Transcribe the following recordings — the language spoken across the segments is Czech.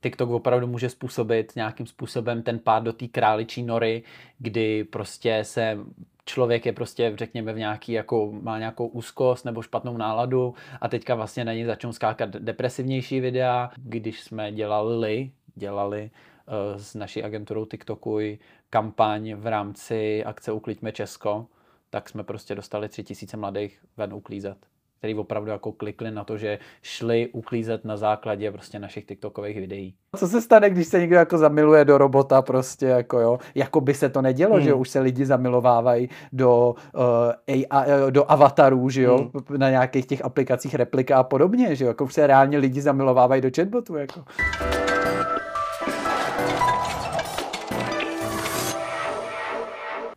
TikTok opravdu může způsobit nějakým způsobem ten pád do té králičí nory, kdy prostě se člověk je prostě, řekněme, v nějaký, jako má nějakou úzkost nebo špatnou náladu a teďka vlastně na něj začnou skákat depresivnější videa. Když jsme dělali, dělali uh, s naší agenturou TikToku kampaň v rámci akce Uklidíme Česko, tak jsme prostě dostali tři tisíce mladých ven uklízet který opravdu jako klikli na to, že šli uklízet na základě prostě našich TikTokových videí. Co se stane, když se někdo jako zamiluje do robota prostě jako jo, jako by se to nedělo, hmm. že už se lidi zamilovávají do, uh, eh, AI, do avatarů, že jo, hmm. na nějakých těch aplikacích replika a podobně, že jo, jako už se reálně lidi zamilovávají do chatbotu, jako.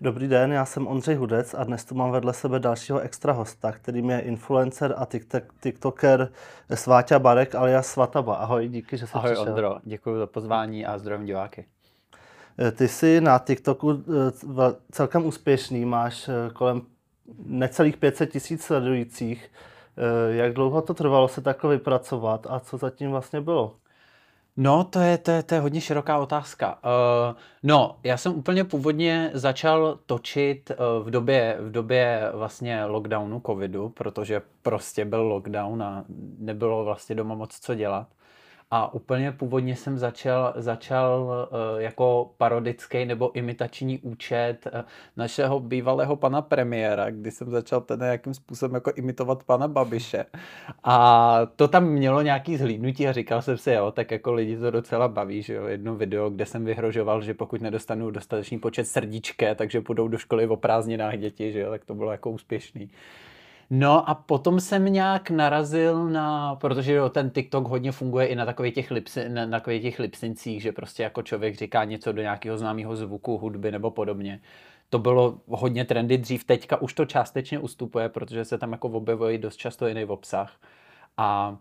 Dobrý den, já jsem Ondřej Hudec a dnes tu mám vedle sebe dalšího extra hosta, kterým je influencer a tiktoker Sváťa Barek alias Svataba. Ahoj, díky, že jsi Ahoj přišel. Ondro, děkuji za pozvání a zdravím diváky. Eh, ty jsi na TikToku eh, celkem úspěšný, máš eh, kolem necelých 500 tisíc sledujících. Jak dlouho to trvalo se takhle vypracovat a co zatím vlastně bylo? No, to je, to je, to je hodně široká otázka. Uh, no, já jsem úplně původně začal točit uh, v době, v době vlastně lockdownu covidu, protože prostě byl lockdown a nebylo vlastně doma moc co dělat. A úplně původně jsem začal, začal uh, jako parodický nebo imitační účet uh, našeho bývalého pana premiéra, kdy jsem začal ten nějakým způsobem jako imitovat pana Babiše. A to tam mělo nějaký zhlídnutí a říkal jsem si, jo, tak jako lidi to docela baví, že jo, jedno video, kde jsem vyhrožoval, že pokud nedostanu dostatečný počet srdíčké, takže půjdou do školy o prázdninách děti, že jo, tak to bylo jako úspěšný. No a potom jsem nějak narazil na, protože jo, ten TikTok hodně funguje i na takových těch, lipsi, na, na takových těch lipsincích, že prostě jako člověk říká něco do nějakého známého zvuku, hudby nebo podobně. To bylo hodně trendy dřív, teďka už to částečně ustupuje, protože se tam jako objevuje dost často jiný obsah. A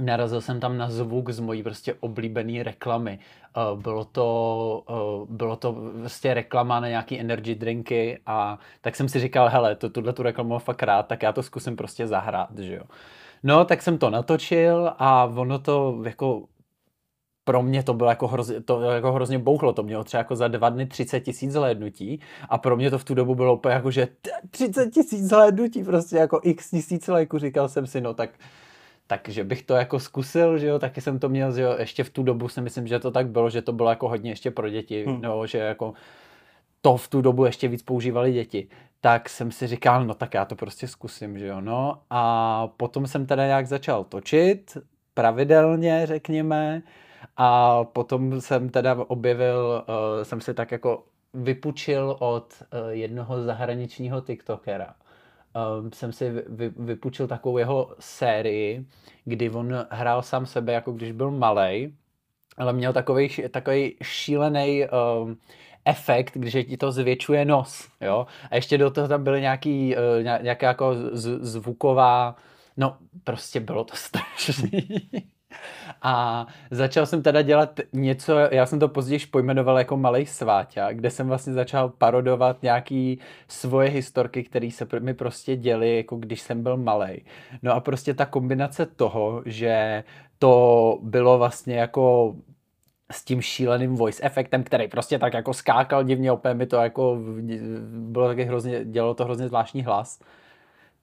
narazil jsem tam na zvuk z mojí prostě oblíbené reklamy. Uh, bylo to, uh, bylo to prostě reklama na nějaký energy drinky a tak jsem si říkal, hele, to, tuhle tu reklamu mám fakt rád, tak já to zkusím prostě zahrát, že jo. No, tak jsem to natočil a ono to jako pro mě to bylo jako hrozně, to jako hrozně bouchlo, to mělo třeba jako za dva dny 30 tisíc zhlédnutí a pro mě to v tu dobu bylo úplně jako, že 30 tisíc zhlédnutí, prostě jako x tisíc lajků, říkal jsem si, no tak takže bych to jako zkusil, že jo, taky jsem to měl, že jo, ještě v tu dobu si myslím, že to tak bylo, že to bylo jako hodně ještě pro děti, hmm. no, že jako to v tu dobu ještě víc používali děti, tak jsem si říkal, no tak já to prostě zkusím, že jo, no. A potom jsem teda nějak začal točit, pravidelně, řekněme, a potom jsem teda objevil, uh, jsem si tak jako vypučil od uh, jednoho zahraničního TikTokera, um, jsem si vy, vypůjčil takovou jeho sérii, kdy on hrál sám sebe, jako když byl malý, ale měl takový, šílený um, efekt, když ti to zvětšuje nos, jo, a ještě do toho tam byly nějaký, uh, nějaká jako z, zvuková, no, prostě bylo to strašný. A začal jsem teda dělat něco, já jsem to později pojmenoval jako malý sváťa, kde jsem vlastně začal parodovat nějaký svoje historky, které se mi prostě děly, jako když jsem byl malý. No a prostě ta kombinace toho, že to bylo vlastně jako s tím šíleným voice efektem, který prostě tak jako skákal divně, opět mi to jako bylo taky hrozně, dělalo to hrozně zvláštní hlas.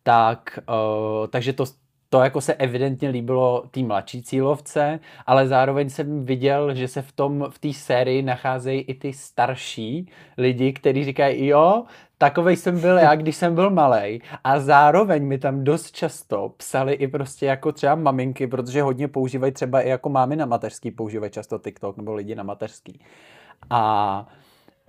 Tak, uh, takže to, to jako se evidentně líbilo té mladší cílovce, ale zároveň jsem viděl, že se v tom v té sérii nacházejí i ty starší lidi, kteří říkají, jo, takovej jsem byl já, když jsem byl malý. A zároveň mi tam dost často psali i prostě jako třeba maminky, protože hodně používají třeba i jako mámy na mateřský, používají často TikTok nebo lidi na mateřský. A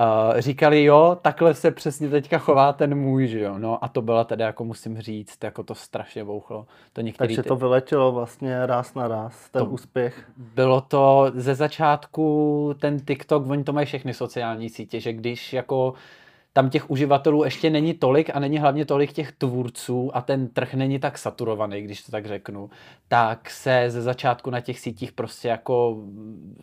Uh, říkali, jo, takhle se přesně teďka chová ten můj, že jo, no a to byla teda, jako musím říct, jako to strašně bouchlo. To některý Takže to vyletělo vlastně ráz na ráz, ten to úspěch. Bylo to ze začátku, ten TikTok, oni to mají všechny sociální sítě, že když jako tam těch uživatelů ještě není tolik a není hlavně tolik těch tvůrců a ten trh není tak saturovaný, když to tak řeknu, tak se ze začátku na těch sítích prostě jako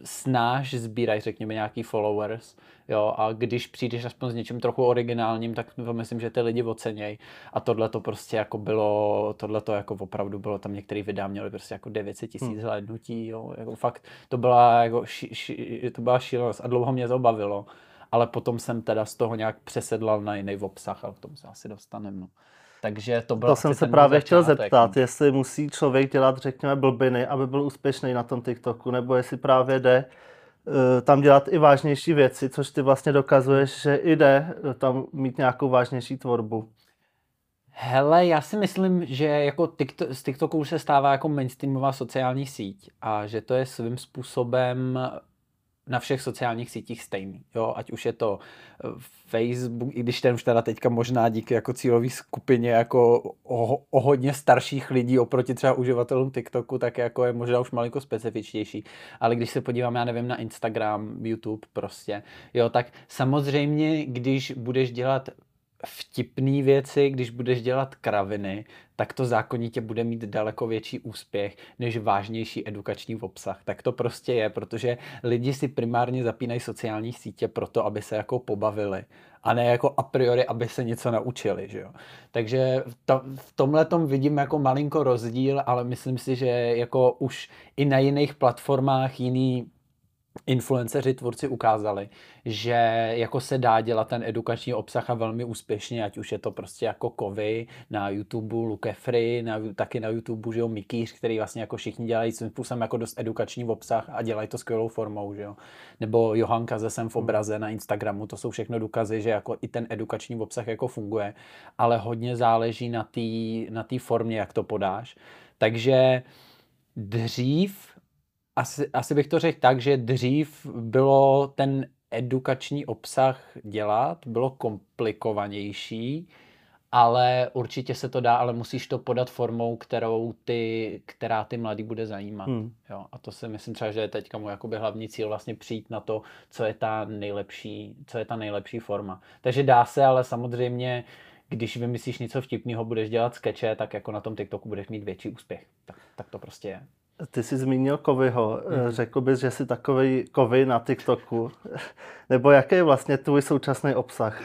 snáš sbírají, řekněme, nějaký followers, jo, a když přijdeš aspoň s něčím trochu originálním, tak to myslím, že ty lidi ocenějí a tohle to prostě jako bylo, tohle to jako opravdu bylo, tam některý videa měli prostě jako 900 tisíc hmm. hlednutí, jo, jako fakt, to byla jako, ši, ši, to byla šílenost a dlouho mě to bavilo ale potom jsem teda z toho nějak přesedlal na jiný obsah, ale k tomu se asi dostaneme. No. Takže to bylo To jsem se právě chtěl zeptat, no. jestli musí člověk dělat, řekněme, blbiny, aby byl úspěšný na tom TikToku, nebo jestli právě jde uh, tam dělat i vážnější věci, což ty vlastně dokazuješ, že jde tam mít nějakou vážnější tvorbu. Hele, já si myslím, že jako TikTok, z TikToku už se stává jako mainstreamová sociální síť a že to je svým způsobem na všech sociálních sítích stejný. Jo? Ať už je to eh, Facebook, i když ten už teda teďka možná díky jako cílové skupině jako o, o, hodně starších lidí oproti třeba uživatelům TikToku, tak jako je možná už malinko specifičtější. Ale když se podívám, já nevím, na Instagram, YouTube prostě, jo, tak samozřejmě, když budeš dělat vtipné věci, když budeš dělat kraviny, tak to zákonitě bude mít daleko větší úspěch než vážnější edukační obsah. Tak to prostě je, protože lidi si primárně zapínají sociální sítě proto, aby se jako pobavili a ne jako a priori, aby se něco naučili, že jo. Takže to, v tomhle tom vidím jako malinko rozdíl, ale myslím si, že jako už i na jiných platformách jiný influenceři, tvůrci ukázali, že jako se dá dělat ten edukační obsah a velmi úspěšně, ať už je to prostě jako Kovy na YouTube, Lukefry, na, taky na YouTube, že jo, Mikýř, který vlastně jako všichni dělají svým způsobem jako dost edukační obsah a dělají to skvělou formou, že jo. Nebo Johanka ze Sem v obraze na Instagramu, to jsou všechno důkazy, že jako i ten edukační obsah jako funguje, ale hodně záleží na té na formě, jak to podáš. Takže dřív asi, asi bych to řekl tak, že dřív bylo ten edukační obsah dělat, bylo komplikovanější, ale určitě se to dá, ale musíš to podat formou, kterou ty, která ty mladý bude zajímat. Hmm. Jo, a to si myslím třeba, že je teďka můj jakoby hlavní cíl vlastně přijít na to, co je ta nejlepší, co je ta nejlepší forma. Takže dá se, ale samozřejmě když vymyslíš něco vtipného, budeš dělat skeče, tak jako na tom TikToku budeš mít větší úspěch. Tak, tak to prostě je. Ty jsi zmínil Kovyho. Hmm. Řekl bys, že jsi takový Kovy na TikToku? Nebo jaký je vlastně tvůj současný obsah?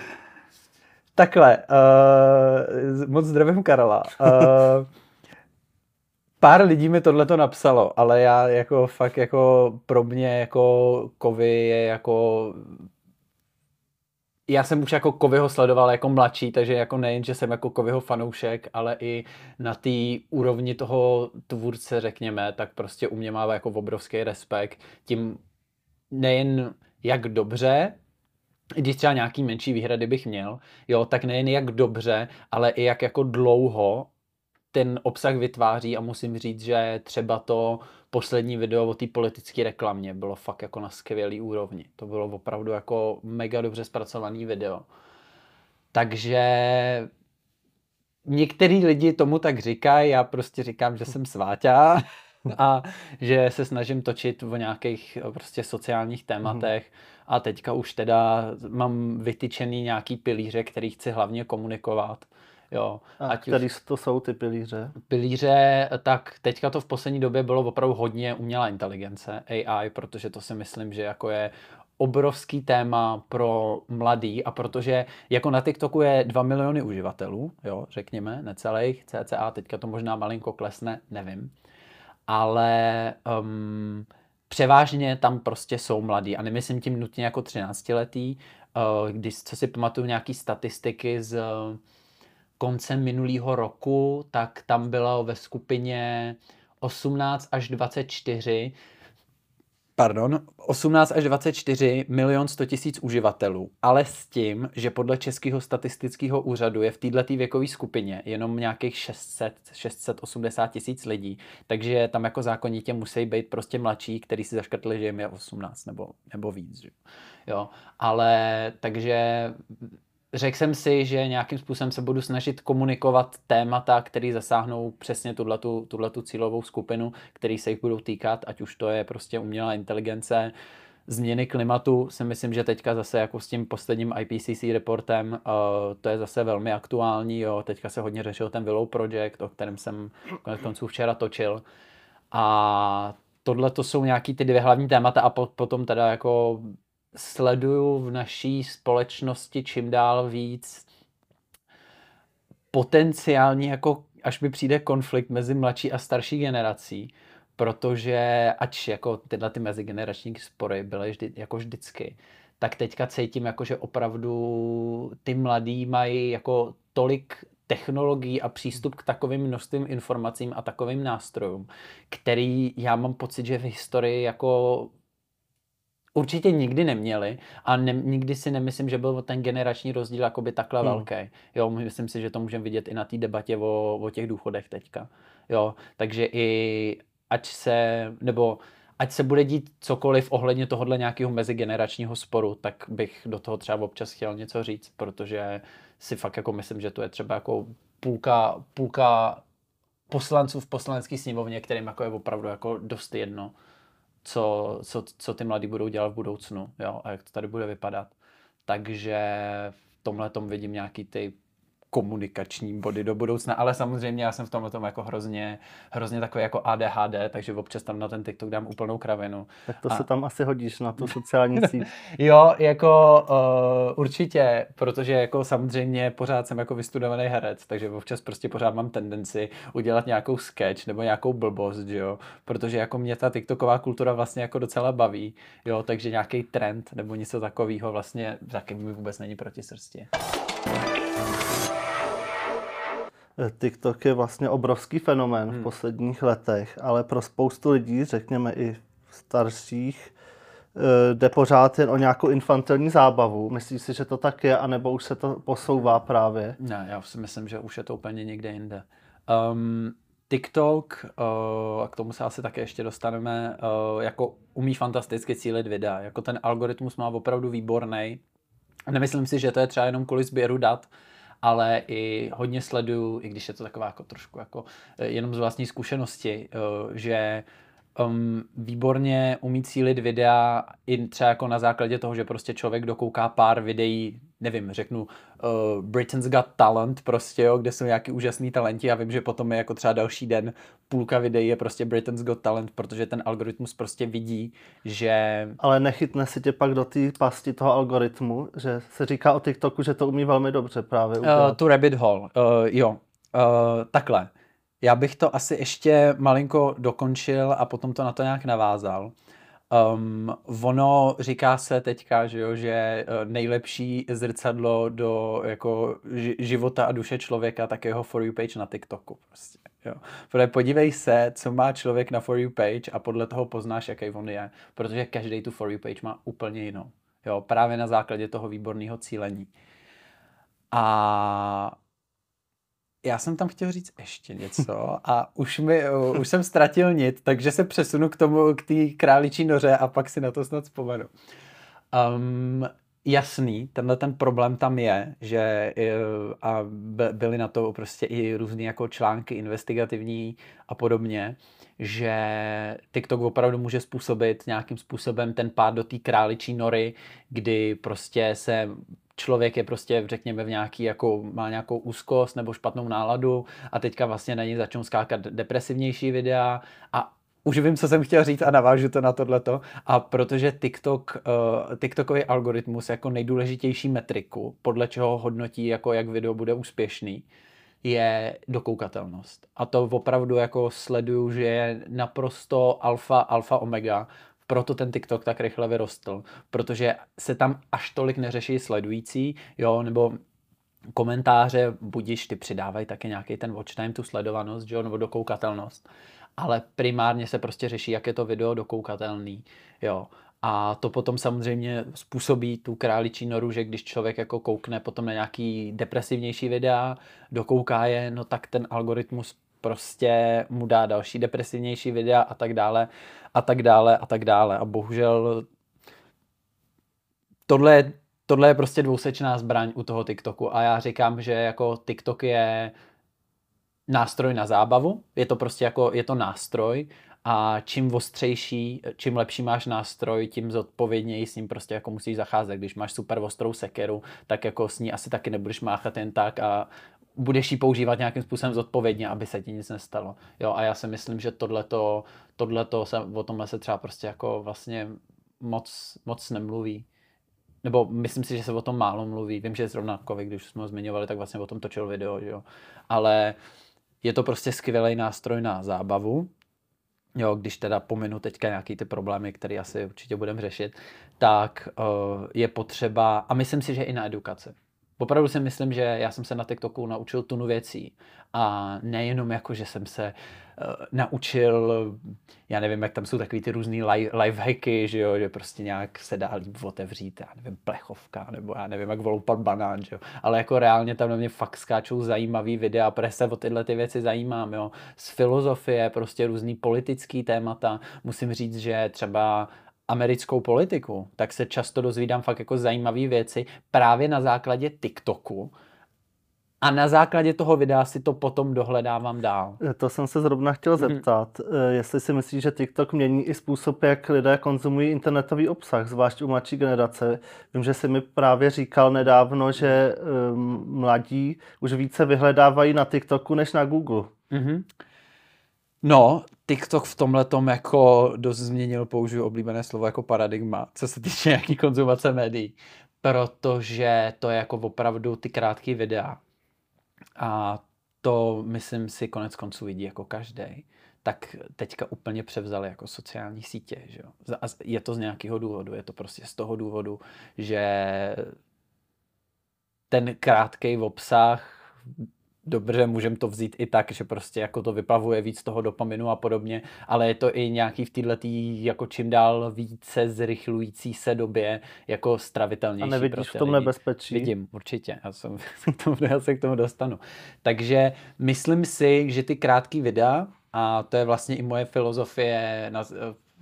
Takhle, uh, moc zdravím Karla. Uh, pár lidí mi tohle to napsalo, ale já jako fakt jako pro mě jako Kovy je jako já jsem už jako Kovyho sledoval jako mladší, takže jako nejen, že jsem jako Kovyho fanoušek, ale i na té úrovni toho tvůrce, řekněme, tak prostě u mě má jako obrovský respekt. Tím nejen jak dobře, když třeba nějaký menší výhrady bych měl, jo, tak nejen jak dobře, ale i jak jako dlouho ten obsah vytváří a musím říct, že třeba to poslední video o té politické reklamě bylo fakt jako na skvělý úrovni. To bylo opravdu jako mega dobře zpracovaný video. Takže některý lidi tomu tak říkají, já prostě říkám, že jsem sváťa a že se snažím točit o nějakých prostě sociálních tématech a teďka už teda mám vytyčený nějaký pilíře, který chci hlavně komunikovat Jo, a ať který už... to jsou ty pilíře? Pilíře, tak teďka to v poslední době bylo opravdu hodně umělá inteligence, AI, protože to si myslím, že jako je obrovský téma pro mladý a protože jako na TikToku je 2 miliony uživatelů, jo, řekněme, necelých, cca, teďka to možná malinko klesne, nevím, ale um, převážně tam prostě jsou mladí a nemyslím tím nutně jako 13 letý, uh, když, co si pamatuju nějaký statistiky z koncem minulého roku, tak tam bylo ve skupině 18 až 24 pardon, 18 až 24 milion 100 tisíc uživatelů, ale s tím, že podle Českého statistického úřadu je v této věkové skupině jenom nějakých 600, 680 tisíc lidí, takže tam jako zákonitě musí být prostě mladší, který si zaškrtli, že jim je 18 nebo, nebo víc. Že? Jo, ale takže řekl jsem si, že nějakým způsobem se budu snažit komunikovat témata, které zasáhnou přesně tuhletu, tuhletu cílovou skupinu, který se jich budou týkat, ať už to je prostě umělá inteligence, změny klimatu si myslím, že teďka zase jako s tím posledním IPCC reportem, uh, to je zase velmi aktuální, jo. teďka se hodně řešil ten Willow Project, o kterém jsem konec konců včera točil a tohle to jsou nějaký ty dvě hlavní témata a po, potom teda jako sleduju v naší společnosti čím dál víc potenciální jako až mi přijde konflikt mezi mladší a starší generací, protože ač jako tyhle ty mezigenerační spory byly vždy, jako vždycky, tak teďka cítím, jako, že opravdu ty mladí mají jako tolik technologií a přístup k takovým množstvím informacím a takovým nástrojům, který já mám pocit, že v historii jako určitě nikdy neměli a ne, nikdy si nemyslím, že byl ten generační rozdíl jakoby takhle hmm. velký. Jo, myslím si, že to můžeme vidět i na té debatě o, o těch důchodech teďka. Jo, takže i ať se, nebo ať se bude dít cokoliv ohledně tohohle nějakého mezigeneračního sporu, tak bych do toho třeba občas chtěl něco říct, protože si fakt jako myslím, že to je třeba jako půlka, půlka poslanců v poslanecké sněmovně, kterým jako je opravdu jako dost jedno, co, co, co ty mladí budou dělat v budoucnu jo, a jak to tady bude vypadat. Takže v tomhle tom vidím nějaký ty komunikační body do budoucna, ale samozřejmě já jsem v tomhle tom jako hrozně, hrozně takový jako ADHD, takže občas tam na ten TikTok dám úplnou kravinu. Tak to a... se tam asi hodíš na tu sociální síť. jo, jako uh, určitě, protože jako samozřejmě pořád jsem jako vystudovaný herec, takže občas prostě pořád mám tendenci udělat nějakou sketch nebo nějakou blbost, jo, protože jako mě ta TikToková kultura vlastně jako docela baví, jo, takže nějaký trend nebo něco takového vlastně taky mi vůbec není proti srsti. Eh, TikTok je vlastně obrovský fenomén hmm. v posledních letech, ale pro spoustu lidí, řekněme i starších, eh, jde pořád jen o nějakou infantilní zábavu. Myslíš si, že to tak je, anebo už se to posouvá právě? Ne, já si myslím, že už je to úplně někde jinde. Um, TikTok, uh, a k tomu se asi také ještě dostaneme, uh, jako umí fantasticky cílit videa. Jako ten algoritmus má opravdu výborný. Nemyslím si, že to je třeba jenom kvůli sběru dat, ale i hodně sleduju, i když je to taková jako trošku jako eh, jenom z vlastní zkušenosti, eh, že um, výborně umí cílit videa i třeba jako na základě toho, že prostě člověk dokouká pár videí, nevím, řeknu uh, Britain's Got Talent prostě, jo, kde jsou nějaký úžasný talenti. A vím, že potom je jako třeba další den půlka videí je prostě Britain's Got Talent, protože ten algoritmus prostě vidí, že... Ale nechytne si tě pak do té pasti toho algoritmu, že se říká o TikToku, že to umí velmi dobře právě Uh, tu rabbit hole, uh, jo, uh, takhle. Já bych to asi ještě malinko dokončil a potom to na to nějak navázal. Um, ono říká se teďka, že, jo, že eh, nejlepší zrcadlo do jako života a duše člověka tak jeho For You page na TikToku. Prostě, jo. Protože podívej se, co má člověk na For You page a podle toho poznáš, jaký on je. Protože každý tu For You page má úplně jinou. Jo, právě na základě toho výborného cílení. A já jsem tam chtěl říct ještě něco a už, mi, už jsem ztratil nit, takže se přesunu k tomu, k té králičí noře a pak si na to snad vzpomenu. Um, jasný, tenhle ten problém tam je, že eh, a byly na to prostě i různé jako články investigativní a podobně, že TikTok opravdu může způsobit nějakým způsobem ten pád do té králičí nory, kdy prostě se člověk je prostě, řekněme, v nějaký, jako, má nějakou úzkost nebo špatnou náladu a teďka vlastně na něj začnou skákat depresivnější videa a už vím, co jsem chtěl říct a navážu to na tohleto. A protože TikTok, uh, TikTokový algoritmus jako nejdůležitější metriku, podle čeho hodnotí, jako jak video bude úspěšný, je dokoukatelnost. A to opravdu jako sleduju, že je naprosto alfa, alfa, omega proto ten TikTok tak rychle vyrostl, protože se tam až tolik neřeší sledující, jo, nebo komentáře, budíš ty přidávají taky nějaký ten watch time, tu sledovanost, jo, nebo dokoukatelnost, ale primárně se prostě řeší, jak je to video dokoukatelný, jo. A to potom samozřejmě způsobí tu králičí noru, že když člověk jako koukne potom na nějaký depresivnější videa, dokouká je, no tak ten algoritmus prostě mu dá další depresivnější videa a tak dále a tak dále a tak dále. A bohužel tohle je, tohle je prostě dvousečná zbraň u toho TikToku a já říkám, že jako TikTok je nástroj na zábavu, je to prostě jako, je to nástroj a čím ostřejší, čím lepší máš nástroj, tím zodpovědněji s ním prostě jako musíš zacházet. Když máš super ostrou sekeru, tak jako s ní asi taky nebudeš máchat jen tak a budeš ji používat nějakým způsobem zodpovědně, aby se ti nic nestalo. Jo, a já si myslím, že tohleto, tohleto se, o tomhle se třeba prostě jako vlastně moc, moc nemluví. Nebo myslím si, že se o tom málo mluví. Vím, že zrovna Kovy, když jsme ho zmiňovali, tak vlastně o tom točil video, jo. Ale je to prostě skvělý nástroj na zábavu. Jo, když teda pominu teďka nějaký ty problémy, které asi určitě budeme řešit, tak uh, je potřeba, a myslím si, že i na edukaci opravdu si myslím, že já jsem se na TikToku naučil tunu věcí. A nejenom jako, že jsem se uh, naučil, já nevím, jak tam jsou takový ty různý life, life hacky, že jo, že prostě nějak se dá líp otevřít, já nevím, plechovka, nebo já nevím, jak voloupat banán, že jo. Ale jako reálně tam na mě fakt skáčou zajímavý videa, protože se o tyhle ty věci zajímám, jo. Z filozofie, prostě různý politický témata. Musím říct, že třeba americkou politiku, tak se často dozvídám fakt jako zajímavé věci právě na základě TikToku. A na základě toho videa si to potom dohledávám dál. Eh, to jsem se zrovna chtěl mhm. zeptat, mm-hmm. jestli si myslíš, že TikTok mění i způsob, jak lidé konzumují internetový obsah, zvlášť u mladší generace. Vím, že jsi mi právě říkal nedávno, že um, mladí už více vyhledávají na TikToku než na Google. Mm-hmm. No, TikTok v tomhle tom jako dost změnil, použiju oblíbené slovo jako paradigma, co se týče nějaký konzumace médií, protože to je jako opravdu ty krátké videa a to myslím si konec konců vidí jako každý tak teďka úplně převzali jako sociální sítě. Že jo? A je to z nějakého důvodu, je to prostě z toho důvodu, že ten krátký obsah dobře, můžeme to vzít i tak, že prostě jako to vyplavuje víc toho dopaminu a podobně, ale je to i nějaký v této jako čím dál více zrychlující se době jako stravitelnější. A nevidíš v tom lidi. nebezpečí? Vidím, určitě. Já, jsem, k tomu, já se k tomu dostanu. Takže myslím si, že ty krátké videa, a to je vlastně i moje filozofie na,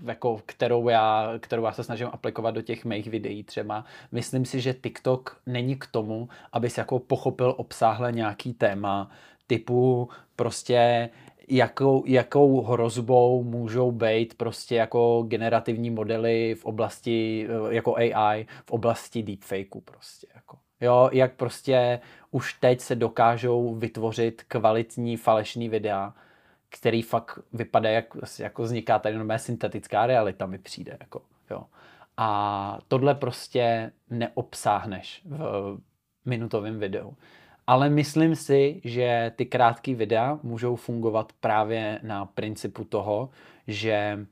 jako, kterou, já, kterou já se snažím aplikovat do těch mých videí třeba. Myslím si, že TikTok není k tomu, abys jako pochopil obsáhle nějaký téma typu prostě jakou, jakou hrozbou můžou být prostě jako generativní modely v oblasti, jako AI, v oblasti deepfakeu prostě jako. Jo, jak prostě už teď se dokážou vytvořit kvalitní falešný videa, který fakt vypadá, jak jako vzniká tady normálně syntetická realita, mi přijde. Jako, jo. A tohle prostě neobsáhneš v minutovém videu. Ale myslím si, že ty krátké videa můžou fungovat právě na principu toho, že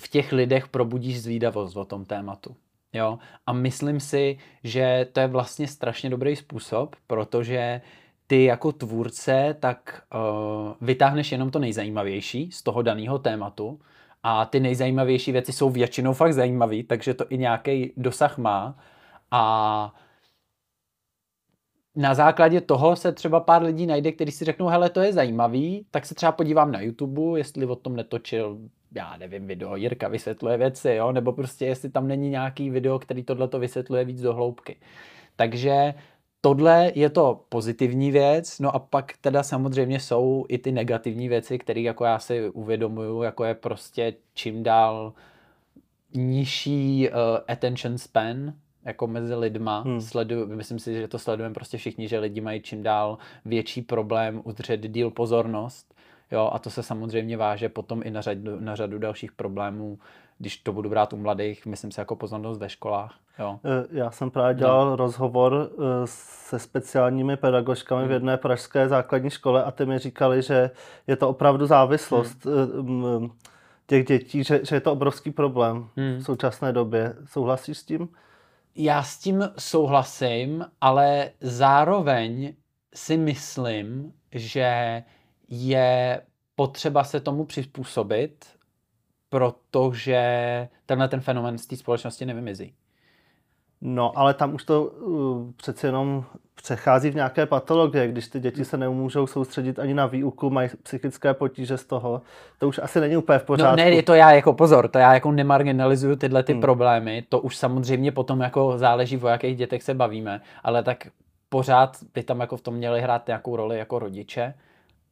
v těch lidech probudíš zvídavost o tom tématu. Jo? A myslím si, že to je vlastně strašně dobrý způsob, protože ty jako tvůrce tak uh, vytáhneš jenom to nejzajímavější z toho daného tématu a ty nejzajímavější věci jsou většinou fakt zajímavé, takže to i nějaký dosah má a na základě toho se třeba pár lidí najde, kteří si řeknou, hele, to je zajímavý, tak se třeba podívám na YouTube, jestli o tom netočil, já nevím, video, Jirka vysvětluje věci, jo, nebo prostě jestli tam není nějaký video, který tohle to vysvětluje víc do hloubky. Takže tohle je to pozitivní věc, no a pak teda samozřejmě jsou i ty negativní věci, které jako já si uvědomuju, jako je prostě čím dál nižší uh, attention span, jako mezi lidma. Hmm. Sleduju, myslím si, že to sledujeme prostě všichni, že lidi mají čím dál větší problém udržet díl pozornost. Jo, a to se samozřejmě váže potom i na řadu, na řadu dalších problémů, když to budu brát u mladých, myslím si jako pozornost ve školách. Jo. Eh, já jsem právě dělal no. rozhovor eh, se speciálními pedagožkami hmm. v jedné pražské základní škole a ty mi říkali, že je to opravdu závislost hmm. těch dětí, že, že je to obrovský problém hmm. v současné době. Souhlasíš s tím? Já s tím souhlasím, ale zároveň si myslím, že je potřeba se tomu přizpůsobit, protože tenhle ten fenomen z té společnosti nevymizí. No, ale tam už to uh, přece jenom přechází v nějaké patologie, když ty děti se nemůžou soustředit ani na výuku, mají psychické potíže z toho, to už asi není úplně v pořádku. No ne, to já jako pozor, to já jako nemarginalizuju tyhle ty hmm. problémy, to už samozřejmě potom jako záleží, o jakých dětech se bavíme, ale tak pořád by tam jako v tom měli hrát nějakou roli jako rodiče,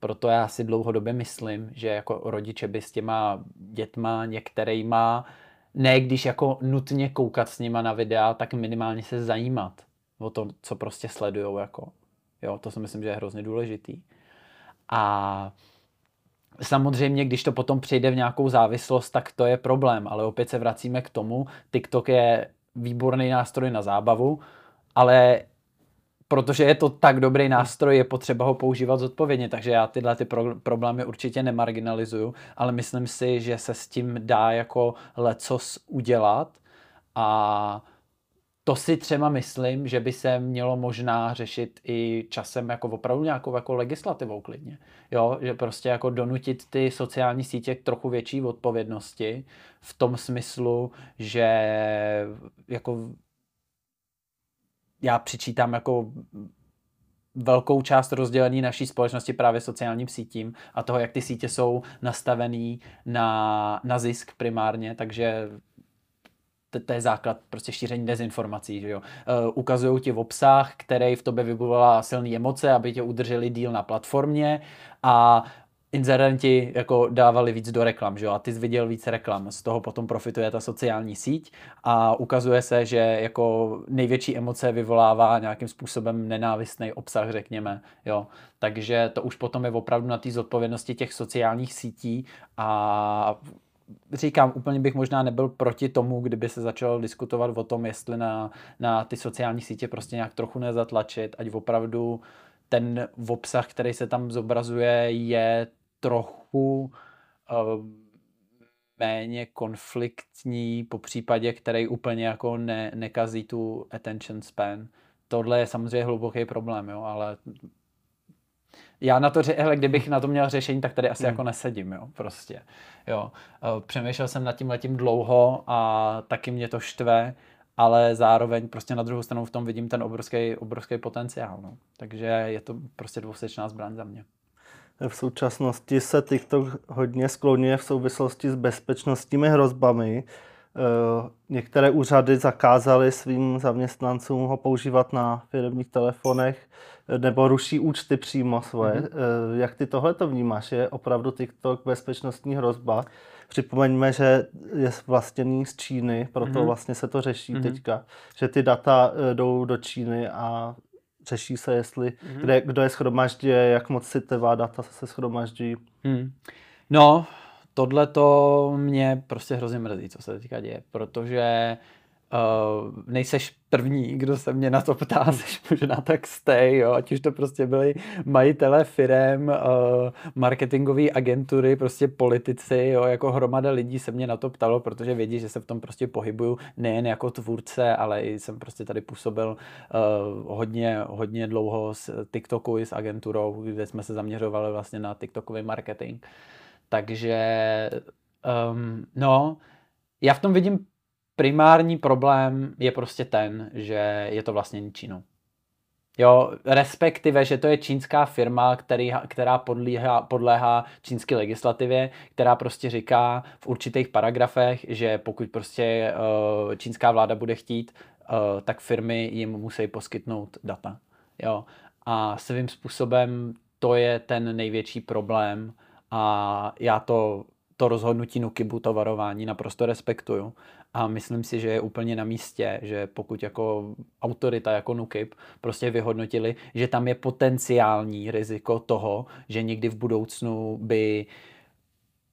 Proto já si dlouhodobě myslím, že jako rodiče by s těma dětma některýma, ne když jako nutně koukat s nima na videa, tak minimálně se zajímat o to, co prostě sledujou. Jako. Jo, to si myslím, že je hrozně důležitý. A Samozřejmě, když to potom přijde v nějakou závislost, tak to je problém, ale opět se vracíme k tomu, TikTok je výborný nástroj na zábavu, ale protože je to tak dobrý nástroj, je potřeba ho používat zodpovědně, takže já tyhle ty pro- problémy určitě nemarginalizuju, ale myslím si, že se s tím dá jako lecos udělat a to si třeba myslím, že by se mělo možná řešit i časem jako opravdu nějakou jako legislativou klidně. Jo, že prostě jako donutit ty sociální sítě k trochu větší odpovědnosti v tom smyslu, že jako já přičítám jako velkou část rozdělení naší společnosti právě sociálním sítím a toho, jak ty sítě jsou nastavený na, na zisk primárně, takže to, to je základ prostě šíření dezinformací, že jo. Uh, ukazují ti v obsah, který v tobě vybudovala silné emoce, aby tě udrželi díl na platformě a inzerenti jako dávali víc do reklam, že jo, a ty jsi viděl víc reklam, z toho potom profituje ta sociální síť a ukazuje se, že jako největší emoce vyvolává nějakým způsobem nenávistný obsah, řekněme, jo, takže to už potom je opravdu na té zodpovědnosti těch sociálních sítí a říkám, úplně bych možná nebyl proti tomu, kdyby se začalo diskutovat o tom, jestli na, na ty sociální sítě prostě nějak trochu nezatlačit, ať opravdu ten obsah, který se tam zobrazuje, je trochu uh, méně konfliktní, po případě, který úplně jako ne, nekazí tu attention span. Tohle je samozřejmě hluboký problém, jo, ale já na to, hele, kdybych na to měl řešení, tak tady asi hmm. jako nesedím, jo, prostě. Jo. Eh, přemýšlel jsem nad tím letím dlouho a taky mě to štve, ale zároveň prostě na druhou stranu v tom vidím ten obrovský, obrovský potenciál, no. Takže je to prostě dvousečná zbraň za mě. V současnosti se TikTok hodně skloňuje v souvislosti s bezpečnostními hrozbami. Eh, některé úřady zakázaly svým zaměstnancům ho používat na firmních telefonech eh, nebo ruší účty přímo svoje. Mm-hmm. Jak ty tohle to vnímáš? Je opravdu TikTok bezpečnostní hrozba? Připomeňme, že je vlastněný z Číny, proto mm-hmm. vlastně se to řeší mm-hmm. teďka, že ty data jdou do Číny a řeší se, jestli mm-hmm. kde, kdo je schromaždí, jak moc citlivá data se schromaždí. Mm. No, tohle to mě prostě hrozně mrzí, co se teďka děje, protože uh, nejseš první, kdo se mě na to ptá, jsi možná tak stej, jo, ať už to prostě byli majitelé firem, uh, marketingové agentury, prostě politici, jo, jako hromada lidí se mě na to ptalo, protože vědí, že se v tom prostě pohybuju nejen jako tvůrce, ale i jsem prostě tady působil uh, hodně, hodně dlouho s TikToku i s agenturou, kde jsme se zaměřovali vlastně na TikTokový marketing. Takže, um, no, já v tom vidím primární problém je prostě ten, že je to vlastně Čínou. Jo, respektive, že to je čínská firma, který, která podléhá, podléhá čínské legislativě, která prostě říká v určitých paragrafech, že pokud prostě uh, čínská vláda bude chtít, uh, tak firmy jim musí poskytnout data. Jo. A svým způsobem to je ten největší problém a já to, to rozhodnutí Nukibu, to varování naprosto respektuju. A myslím si, že je úplně na místě, že pokud jako autorita, jako Nukip, prostě vyhodnotili, že tam je potenciální riziko toho, že někdy v budoucnu by uh,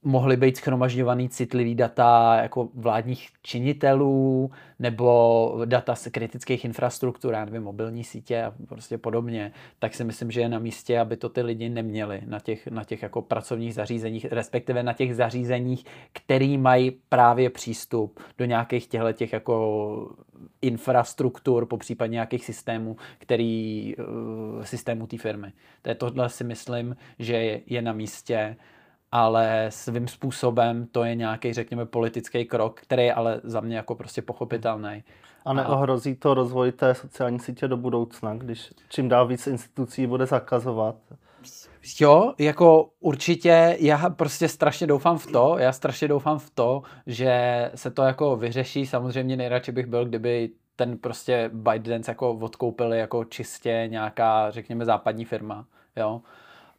mohly být schromažďovaný citlivý data jako vládních činitelů nebo data z kritických infrastruktur, já nevím, mobilní sítě a prostě podobně, tak si myslím, že je na místě, aby to ty lidi neměli na těch, na těch jako pracovních zařízeních, respektive na těch zařízeních, který mají právě přístup do nějakých těchto těch jako infrastruktur, po případě nějakých systémů, který, uh, systémů té firmy. To je tohle si myslím, že je na místě ale svým způsobem to je nějaký, řekněme, politický krok, který je ale za mě jako prostě pochopitelný. A neohrozí to rozvoj té sociální sítě do budoucna, když čím dál víc institucí bude zakazovat? Jo, jako určitě, já prostě strašně doufám v to, já strašně doufám v to, že se to jako vyřeší, samozřejmě nejradši bych byl, kdyby ten prostě ByteDance jako odkoupili jako čistě nějaká, řekněme, západní firma, jo,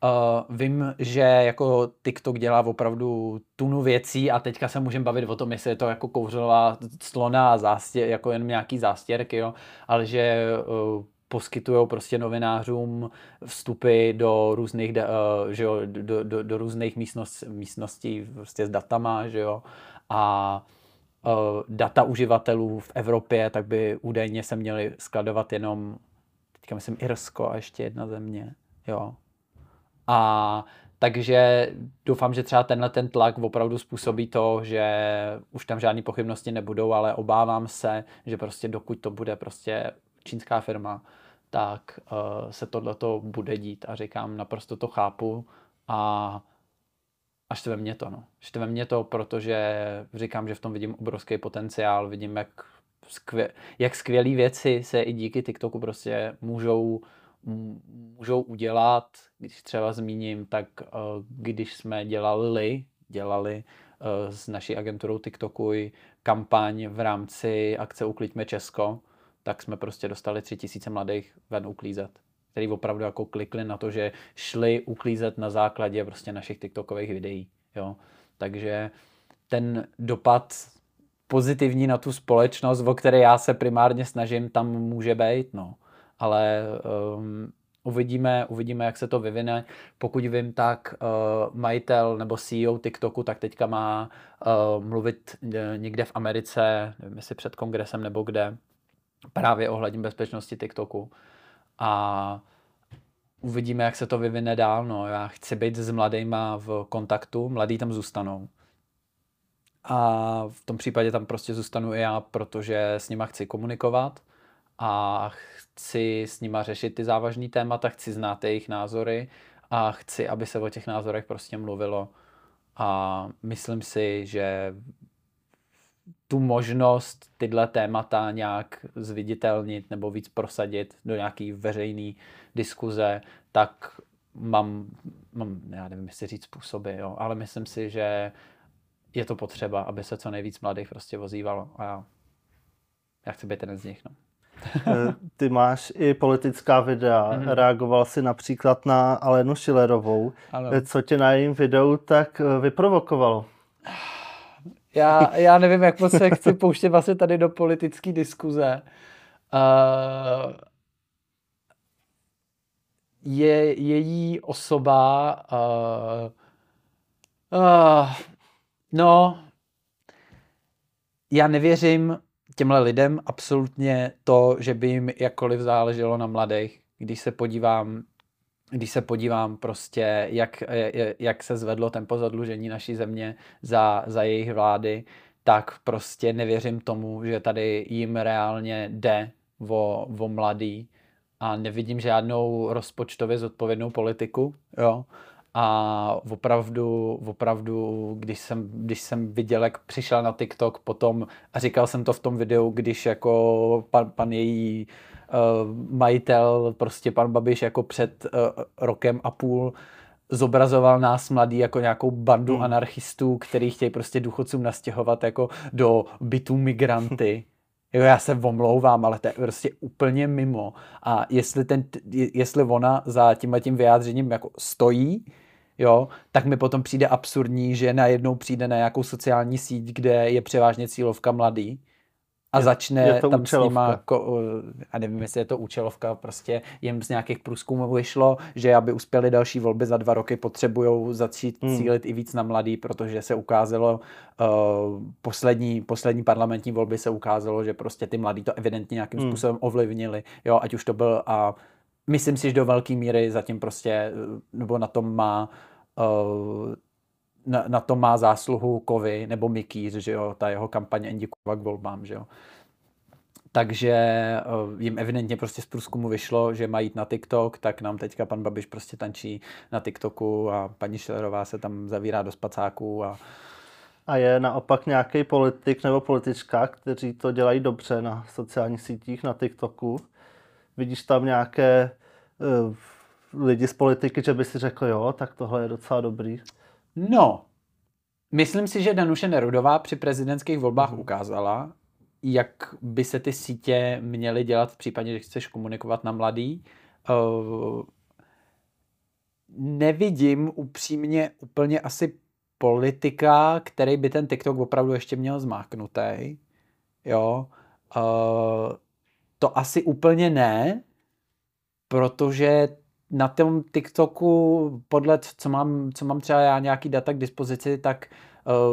Uh, vím, že jako TikTok dělá opravdu tunu věcí a teďka se můžeme bavit o tom, jestli je to jako kouřová slona a zástěr, jako jen nějaký zástěrky, jo, ale že uh, poskytují prostě novinářům vstupy do různých, uh, že jo, do, do, do různých místnost, místností prostě s datama, že jo, a uh, data uživatelů v Evropě, tak by údajně se měly skladovat jenom, teďka myslím Irsko a ještě jedna země, jo. A takže doufám, že třeba tenhle ten tlak opravdu způsobí to, že už tam žádné pochybnosti nebudou, ale obávám se, že prostě dokud to bude prostě čínská firma, tak uh, se tohleto bude dít a říkám, naprosto to chápu a a štve mě to, no. Štve mě to, protože říkám, že v tom vidím obrovský potenciál, vidím, jak, skvě, jak skvělé věci se i díky TikToku prostě můžou, můžou udělat. Když třeba zmíním, tak uh, když jsme dělali, dělali uh, s naší agenturou TikToku kampaň v rámci akce Ukliďme Česko, tak jsme prostě dostali tři tisíce mladých ven uklízet, který opravdu jako klikli na to, že šli uklízet na základě prostě našich TikTokových videí. Jo? Takže ten dopad pozitivní na tu společnost, o které já se primárně snažím, tam může být, no. Ale um, uvidíme, uvidíme, jak se to vyvine. Pokud vím, tak uh, majitel nebo CEO TikToku tak teďka má uh, mluvit někde v Americe, nevím jestli před kongresem nebo kde, právě ohledně bezpečnosti TikToku. A uvidíme, jak se to vyvine dál. No. Já chci být s mladýma v kontaktu, mladí tam zůstanou. A v tom případě tam prostě zůstanu i já, protože s nima chci komunikovat a chci s nima řešit ty závažné témata, chci znát jejich názory a chci, aby se o těch názorech prostě mluvilo. A myslím si, že tu možnost tyhle témata nějak zviditelnit nebo víc prosadit do nějaký veřejný diskuze, tak mám, mám, já nevím, jestli říct způsoby, jo, ale myslím si, že je to potřeba, aby se co nejvíc mladých prostě vozívalo a já, já chci být jeden z nich, no. Eh, ty máš i politická videa. Mm-hmm. Reagoval si například na Alenu Šilerovou. Ano. Eh, co tě na jejím videu tak eh, vyprovokovalo? Já, já nevím, jak moc se chci pouštět vlastně tady do politické diskuze. Uh, je její osoba uh, uh, no já nevěřím těmhle lidem absolutně to, že by jim jakkoliv záleželo na mladých. Když se podívám když se podívám prostě, jak, jak se zvedlo tempo zadlužení naší země za, za jejich vlády, tak prostě nevěřím tomu, že tady jim reálně jde o, o mladý a nevidím žádnou rozpočtově zodpovědnou politiku, jo. A opravdu, opravdu, když jsem, když jsem viděl, jak přišel na TikTok potom, a říkal jsem to v tom videu, když jako pan, pan její uh, majitel, prostě pan Babiš jako před uh, rokem a půl zobrazoval nás mladý jako nějakou bandu hmm. anarchistů, který chtějí prostě důchodcům nastěhovat jako do bytů migranty. Jo, já se omlouvám, ale to je prostě úplně mimo. A jestli, ten, jestli ona za tím tím vyjádřením jako stojí, jo, tak mi potom přijde absurdní, že najednou přijde na nějakou sociální síť, kde je převážně cílovka mladý a je, začne je to tam účelovka. s nima, jako, a nevím, jestli je to účelovka, prostě jim z nějakých průzkumů vyšlo, že aby uspěli další volby za dva roky, potřebují začít hmm. cílit i víc na mladý, protože se ukázalo, uh, poslední, poslední parlamentní volby se ukázalo, že prostě ty mladí to evidentně nějakým hmm. způsobem ovlivnili, jo, ať už to byl a myslím si, že do velké míry zatím prostě, eh, nebo na tom má uh, na, na to má zásluhu Kovy nebo Mikýř, že jo, ta jeho kampaně Andy k volbám, že jo. Takže uh, jim evidentně prostě z průzkumu vyšlo, že mají jít na TikTok, tak nám teďka pan Babiš prostě tančí na TikToku a paní Šelerová se tam zavírá do spacáků a a je naopak nějaký politik nebo politička, kteří to dělají dobře na sociálních sítích, na TikToku. Vidíš tam nějaké uh, lidi z politiky, že by si řekl, jo, tak tohle je docela dobrý? No, myslím si, že Danuše Nerudová při prezidentských volbách mhm. ukázala, jak by se ty sítě měly dělat v případě, že chceš komunikovat na mladý. Uh, nevidím upřímně úplně asi politika, který by ten TikTok opravdu ještě měl zmáknutý. Jo. Uh, to asi úplně ne, protože na tom TikToku, podle co mám, co mám třeba já nějaký data k dispozici, tak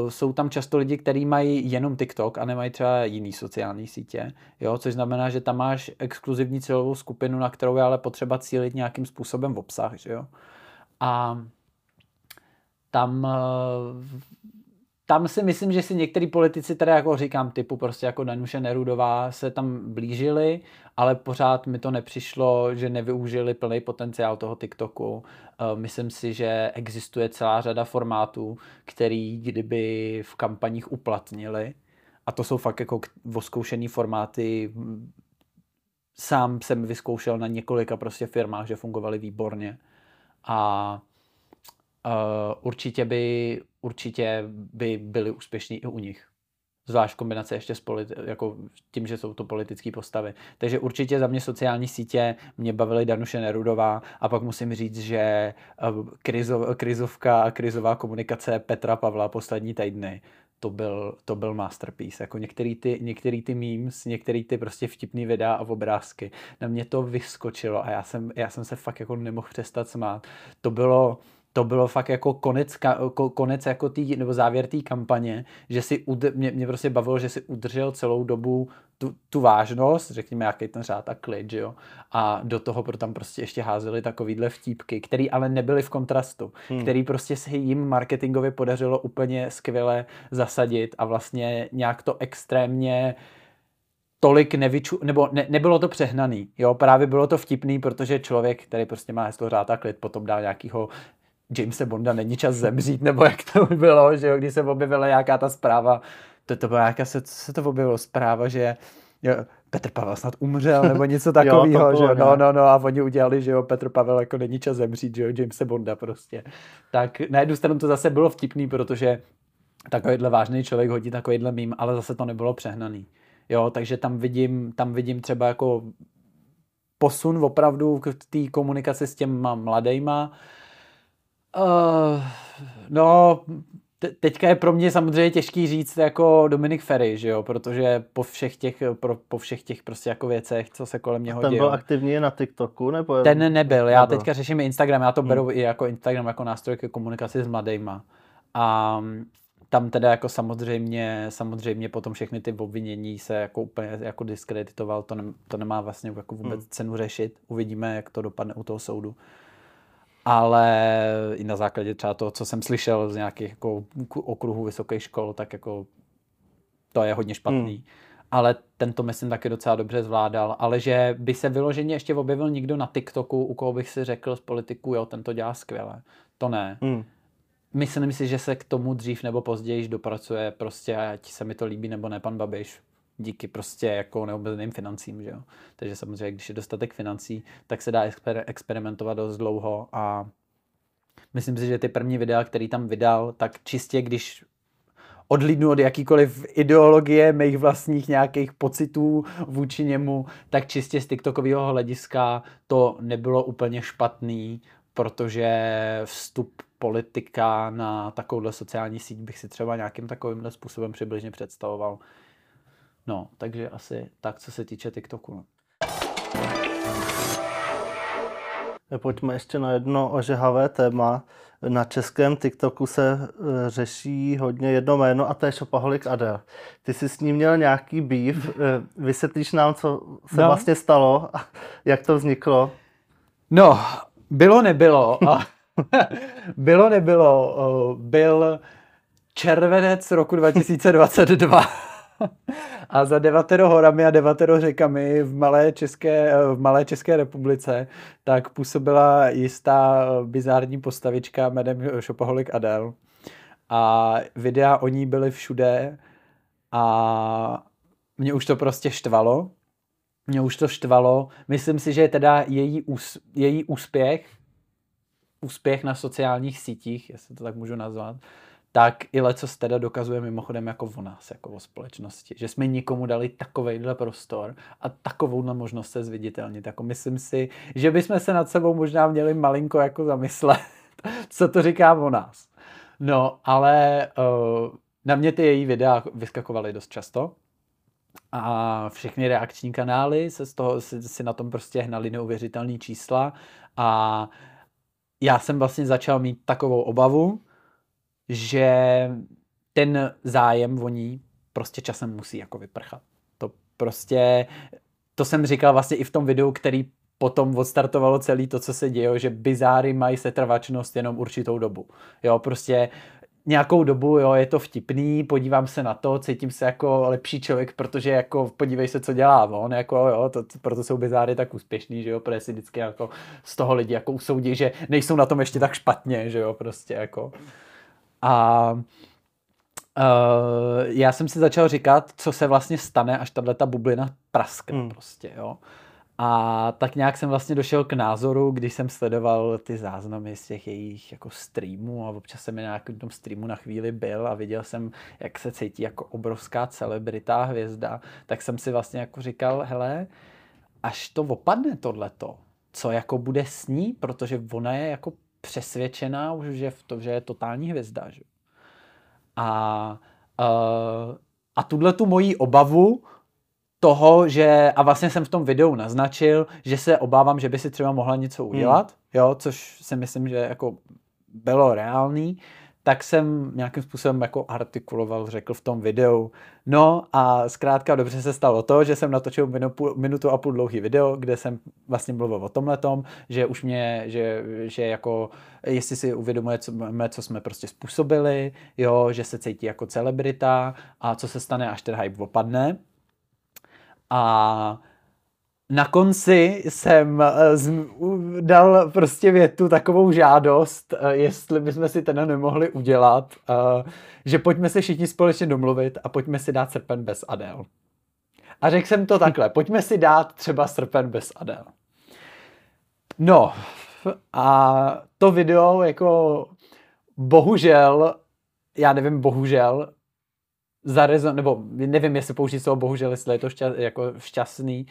uh, jsou tam často lidi, kteří mají jenom TikTok a nemají třeba jiný sociální sítě, jo, což znamená, že tam máš exkluzivní cílovou skupinu, na kterou je ale potřeba cílit nějakým způsobem v obsah, že jo. A tam uh, tam si myslím, že si některý politici, teda jako říkám, typu prostě jako Danuše Nerudová, se tam blížili, ale pořád mi to nepřišlo, že nevyužili plný potenciál toho TikToku. Eh, myslím si, že existuje celá řada formátů, který kdyby v kampaních uplatnili, a to jsou fakt jako voskoušený formáty, sám jsem vyzkoušel na několika prostě firmách, že fungovaly výborně. A určitě by určitě by byli úspěšní i u nich. Zvlášť kombinace ještě s politi- jako tím, že jsou to politické postavy. Takže určitě za mě sociální sítě mě bavily Danuše Nerudová a pak musím říct, že eh, krizov, krizovka a krizová komunikace Petra Pavla poslední týdny to byl, to byl masterpiece. Jako některý ty, některý ty memes, některý ty prostě vtipný videa a obrázky. Na mě to vyskočilo a já jsem, já jsem se fakt jako nemohl přestat smát. To bylo, to bylo fakt jako konec, konec jako tý, nebo závěr té kampaně, že si ud, mě, mě, prostě bavilo, že si udržel celou dobu tu, tu vážnost, řekněme, jaký ten řád a klid, jo? a do toho pro tam prostě ještě házeli takovýhle vtípky, které ale nebyly v kontrastu, hmm. který prostě se jim marketingově podařilo úplně skvěle zasadit a vlastně nějak to extrémně tolik nevyču, nebo ne, nebylo to přehnaný, jo, právě bylo to vtipný, protože člověk, který prostě má heslo řád a klid, potom dá nějakýho Jamesa Bonda není čas zemřít, nebo jak to bylo, že jo, když se objevila nějaká ta zpráva, to, to byla nějaká, se, se to objevilo zpráva, že jo, Petr Pavel snad umřel, nebo něco takového, že jo, no, no, no, a oni udělali, že jo, Petr Pavel jako není čas zemřít, že jo, Jamesa Bonda prostě. Tak na jednu stranu to zase bylo vtipný, protože takovýhle vážný člověk hodí takovýhle mím, ale zase to nebylo přehnaný. Jo, takže tam vidím, tam vidím třeba jako posun opravdu k té komunikaci s těma mladejma, Uh, no, te- teďka je pro mě samozřejmě těžký říct jako Dominik Ferry, že jo, protože po všech těch, pro, po všech těch prostě jako věcech, co se kolem něho Ten byl aktivní na TikToku? Nebo Ten nebyl, já nebyl. teďka řeším Instagram, já to hmm. beru i jako Instagram jako nástroj ke komunikaci s mladejma. A tam teda jako samozřejmě, samozřejmě potom všechny ty obvinění se jako úplně jako diskreditoval, to, ne, to nemá vlastně jako vůbec hmm. cenu řešit, uvidíme, jak to dopadne u toho soudu ale i na základě třeba toho, co jsem slyšel z nějakých jako okruhů vysokých škol, tak jako to je hodně špatný. Hmm. Ale tento myslím taky docela dobře zvládal, ale že by se vyloženě ještě objevil někdo na TikToku, u koho bych si řekl z politiků, jo, ten to dělá skvěle. To ne. Hmm. Myslím si, že se k tomu dřív nebo později dopracuje prostě, ať se mi to líbí nebo ne, pan Babiš díky prostě jako neomezeným financím, že jo. Takže samozřejmě, když je dostatek financí, tak se dá exper- experimentovat dost dlouho a myslím si, že ty první videa, který tam vydal, tak čistě když odlídnu od jakýkoliv ideologie mých vlastních nějakých pocitů vůči němu, tak čistě z TikTokového hlediska to nebylo úplně špatný, protože vstup politika na takovouhle sociální síť bych si třeba nějakým takovýmhle způsobem přibližně představoval. No, takže asi tak, co se týče TikToku. No. Pojďme ještě na jedno ožehavé téma. Na českém TikToku se e, řeší hodně jedno jméno a to je Shopaholic Adel. Ty jsi s ním měl nějaký býv. E, vysvětlíš nám, co se no. vlastně stalo a jak to vzniklo? No, bylo nebylo. A bylo nebylo. Byl červenec roku 2022. a za devatero horami a devatero řekami v Malé České, v Malé České republice tak působila jistá bizární postavička jménem Shopaholic Adel. A videa o ní byly všude a mě už to prostě štvalo. Mě už to štvalo. Myslím si, že teda její, ús, její úspěch, úspěch na sociálních sítích, jestli to tak můžu nazvat, tak i leco teda dokazuje mimochodem jako o nás, jako o společnosti. Že jsme nikomu dali takovejhle prostor a takovouhle možnost se zviditelnit. Jako myslím si, že bychom se nad sebou možná měli malinko jako zamyslet, co to říká o nás. No, ale uh, na mě ty její videa vyskakovaly dost často a všechny reakční kanály se z toho si, si na tom prostě hnali neuvěřitelné čísla a já jsem vlastně začal mít takovou obavu, že ten zájem o ní prostě časem musí jako vyprchat. To prostě, to jsem říkal vlastně i v tom videu, který potom odstartovalo celý to, co se děje, že bizáry mají setrvačnost jenom určitou dobu. Jo, prostě nějakou dobu, jo, je to vtipný, podívám se na to, cítím se jako lepší člověk, protože jako podívej se, co dělá on, jako jo, to, proto jsou bizáry tak úspěšný, že jo, protože si vždycky jako z toho lidi jako usoudí, že nejsou na tom ještě tak špatně, že jo, prostě jako. A uh, já jsem si začal říkat, co se vlastně stane, až tahle ta bublina praskne hmm. prostě, jo. A tak nějak jsem vlastně došel k názoru, když jsem sledoval ty záznamy z těch jejich jako streamů a občas jsem na tom streamu na chvíli byl a viděl jsem, jak se cítí jako obrovská celebrita hvězda, tak jsem si vlastně jako říkal, hele, až to opadne tohleto, co jako bude s ní, protože ona je jako přesvědčená už, že, v to, že je totální hvězda. Že? A, uh, a tuhle tu moji obavu toho, že, a vlastně jsem v tom videu naznačil, že se obávám, že by si třeba mohla něco udělat, hmm. jo, což si myslím, že jako bylo reálný, tak jsem nějakým způsobem jako artikuloval, řekl v tom videu. No a zkrátka dobře se stalo to, že jsem natočil minutu, a půl dlouhý video, kde jsem vlastně mluvil o tomhletom, že už mě, že, že jako, jestli si uvědomuje, co, co jsme prostě způsobili, jo, že se cítí jako celebrita a co se stane, až ten hype opadne. A na konci jsem eh, dal prostě větu takovou žádost, eh, jestli bychom si teda nemohli udělat, eh, že pojďme se všichni společně domluvit a pojďme si dát srpen bez Adel. A řekl jsem to takhle, pojďme si dát třeba srpen bez Adel. No, a to video jako bohužel, já nevím, bohužel, zarezon, nebo nevím, jestli použít slovo bohužel, jestli je to šťa, jako šťastný,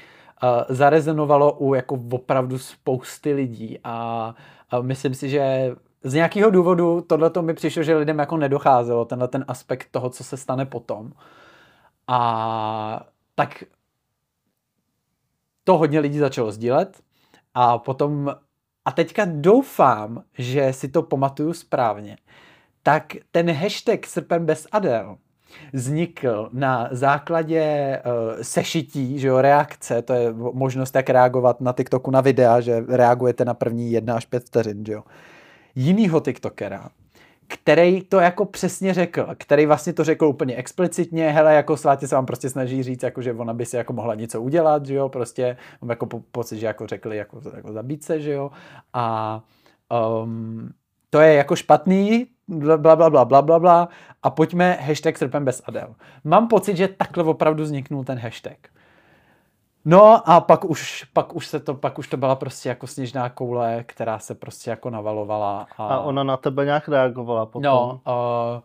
zarezonovalo u jako opravdu spousty lidí a, a myslím si, že z nějakého důvodu tohle mi přišlo, že lidem jako nedocházelo, tenhle ten aspekt toho, co se stane potom. A tak to hodně lidí začalo sdílet a potom, a teďka doufám, že si to pamatuju správně, tak ten hashtag srpen bez Adel vznikl na základě uh, sešití, že jo, reakce, to je možnost, jak reagovat na TikToku na videa, že reagujete na první jedna až pět vteřin, že jo. Jinýho TikTokera, který to jako přesně řekl, který vlastně to řekl úplně explicitně, hele, jako svátě se vám prostě snaží říct, jako, že ona by si jako mohla něco udělat, že jo, prostě mám jako po, pocit, že jako řekli, jako, jako zabít se, že jo, a um, to je jako špatný, bla, bla, bla, bla, bla, bla, a pojďme hashtag srpen bez Adel. Mám pocit, že takhle opravdu vzniknul ten hashtag. No a pak už, pak už se to, pak už to byla prostě jako sněžná koule, která se prostě jako navalovala. A, a ona na tebe nějak reagovala potom? No, uh,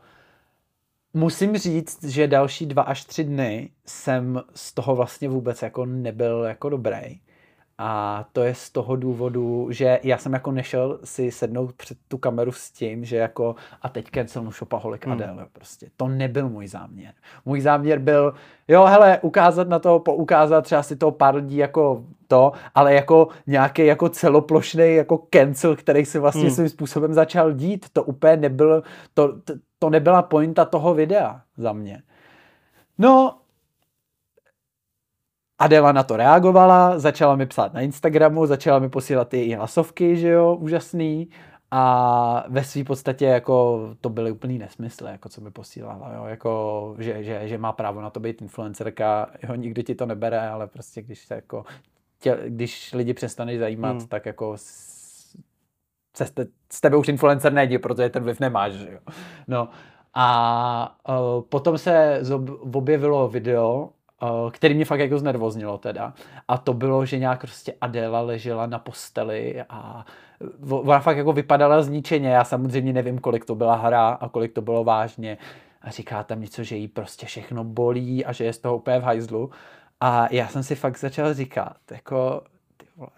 musím říct, že další dva až tři dny jsem z toho vlastně vůbec jako nebyl jako dobrý. A to je z toho důvodu, že já jsem jako nešel si sednout před tu kameru s tím, že jako a teď cancelnu Shopaholic hmm. Adele, prostě. To nebyl můj záměr. Můj záměr byl, jo, hele, ukázat na to, poukázat třeba si to pár lidí jako to, ale jako nějaký jako celoplošný jako cancel, který se vlastně hmm. svým způsobem začal dít. To úplně nebyl, to, to, to nebyla pointa toho videa za mě. No, Adela na to reagovala, začala mi psát na Instagramu, začala mi posílat ty hlasovky, že jo, úžasný. A ve své podstatě jako to byly úplný nesmysly, jako co mi posílala, jo, jako, že, že, že, má právo na to být influencerka, jo, nikdy ti to nebere, ale prostě když se jako, tě, když lidi přestaneš zajímat, hmm. tak jako se z tebe už influencer nejde, protože ten vliv nemáš, že jo. No a uh, potom se objevilo video, který mě fakt jako znervoznilo teda. A to bylo, že nějak prostě Adela ležela na posteli a ona fakt jako vypadala zničeně. Já samozřejmě nevím, kolik to byla hra a kolik to bylo vážně. A říká tam něco, že jí prostě všechno bolí a že je z toho úplně v hajzlu. A já jsem si fakt začal říkat, jako, ty vole,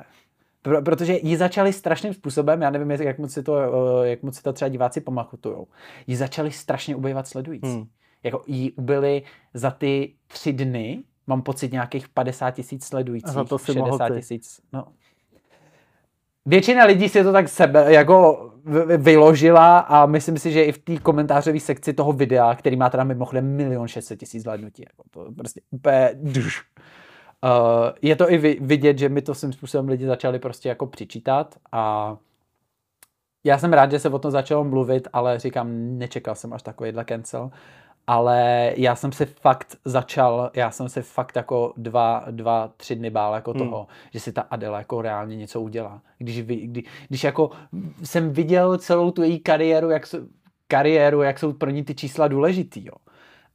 pro, protože ji začali strašným způsobem, já nevím, jak moc si to, eh, jak moc si to třeba diváci pamatujou, ji začali strašně ubývat sledující. Hmm. Jako jí ubyli za ty tři dny, mám pocit nějakých 50 tisíc sledujících, a za to si 60 tisíc. No. Většina lidí si to tak sebe jako vyložila a myslím si, že i v té komentářové sekci toho videa, který má teda mimochodem milion 600 tisíc zhlédnutí, jako to prostě úplně duš. Uh, je to i vidět, že mi to svým způsobem lidi začali prostě jako přičítat a já jsem rád, že se o tom začalo mluvit, ale říkám, nečekal jsem až takovýhle cancel. Ale já jsem si fakt začal, já jsem si fakt jako dva, dva tři dny bál jako hmm. toho, že si ta Adela jako reálně něco udělá. Když, kdy, když jako jsem viděl celou tu její kariéru, jak, kariéru, jak jsou pro ní ty čísla důležitý, jo.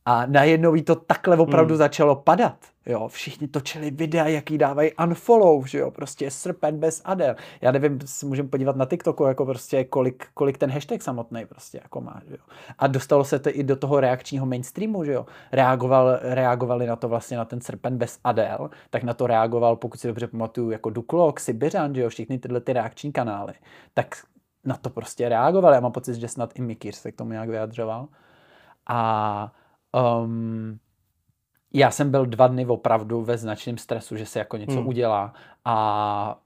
A najednou jí to takhle opravdu hmm. začalo padat. Jo, všichni točili videa, jaký dávají unfollow, že jo, prostě srpen bez Adel. Já nevím, si můžeme podívat na TikToku, jako prostě kolik, kolik ten hashtag samotný prostě jako má, že jo. A dostalo se to i do toho reakčního mainstreamu, že jo. Reagoval, reagovali na to vlastně na ten srpen bez Adel, tak na to reagoval, pokud si dobře pamatuju, jako Duklok, Sibiřan, že jo, všichni tyhle ty reakční kanály. Tak na to prostě reagovali. Já mám pocit, že snad i Mikýř se k tomu nějak vyjadřoval. A um, já jsem byl dva dny opravdu ve značném stresu, že se jako něco hmm. udělá a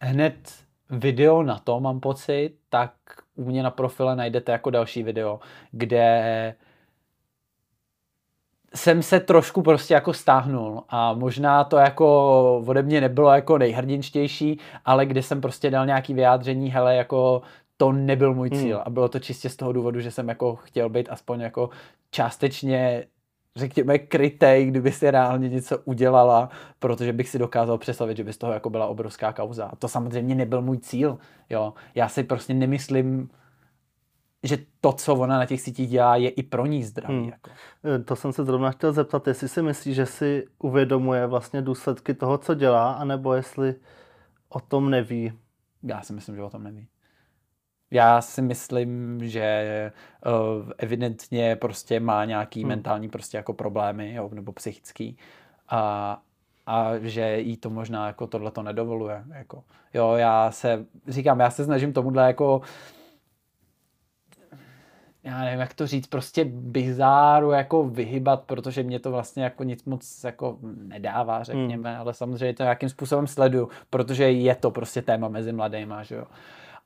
hned video na to, mám pocit, tak u mě na profile najdete jako další video, kde jsem se trošku prostě jako stáhnul a možná to jako ode mě nebylo jako nejhrdinštější, ale kde jsem prostě dal nějaký vyjádření, hele, jako to nebyl můj cíl hmm. a bylo to čistě z toho důvodu, že jsem jako chtěl být aspoň jako částečně řekněme, krytej, kdyby si reálně něco udělala, protože bych si dokázal představit, že by z toho jako byla obrovská kauza. A to samozřejmě nebyl můj cíl. Jo. Já si prostě nemyslím, že to, co ona na těch sítích dělá, je i pro ní zdraví. Hmm. Jako. E, to jsem se zrovna chtěl zeptat, jestli si myslí, že si uvědomuje vlastně důsledky toho, co dělá, anebo jestli o tom neví. Já si myslím, že o tom neví. Já si myslím, že uh, evidentně prostě má nějaký hmm. mentální prostě jako problémy, jo, nebo psychický. A, a že jí to možná jako tohle to nedovoluje. Jako. Jo, já se, říkám, já se snažím tomuhle jako já nevím, jak to říct, prostě bizáru jako vyhybat, protože mě to vlastně jako nic moc jako nedává, řekněme, hmm. ale samozřejmě to nějakým způsobem sleduju, protože je to prostě téma mezi mladýma, že jo.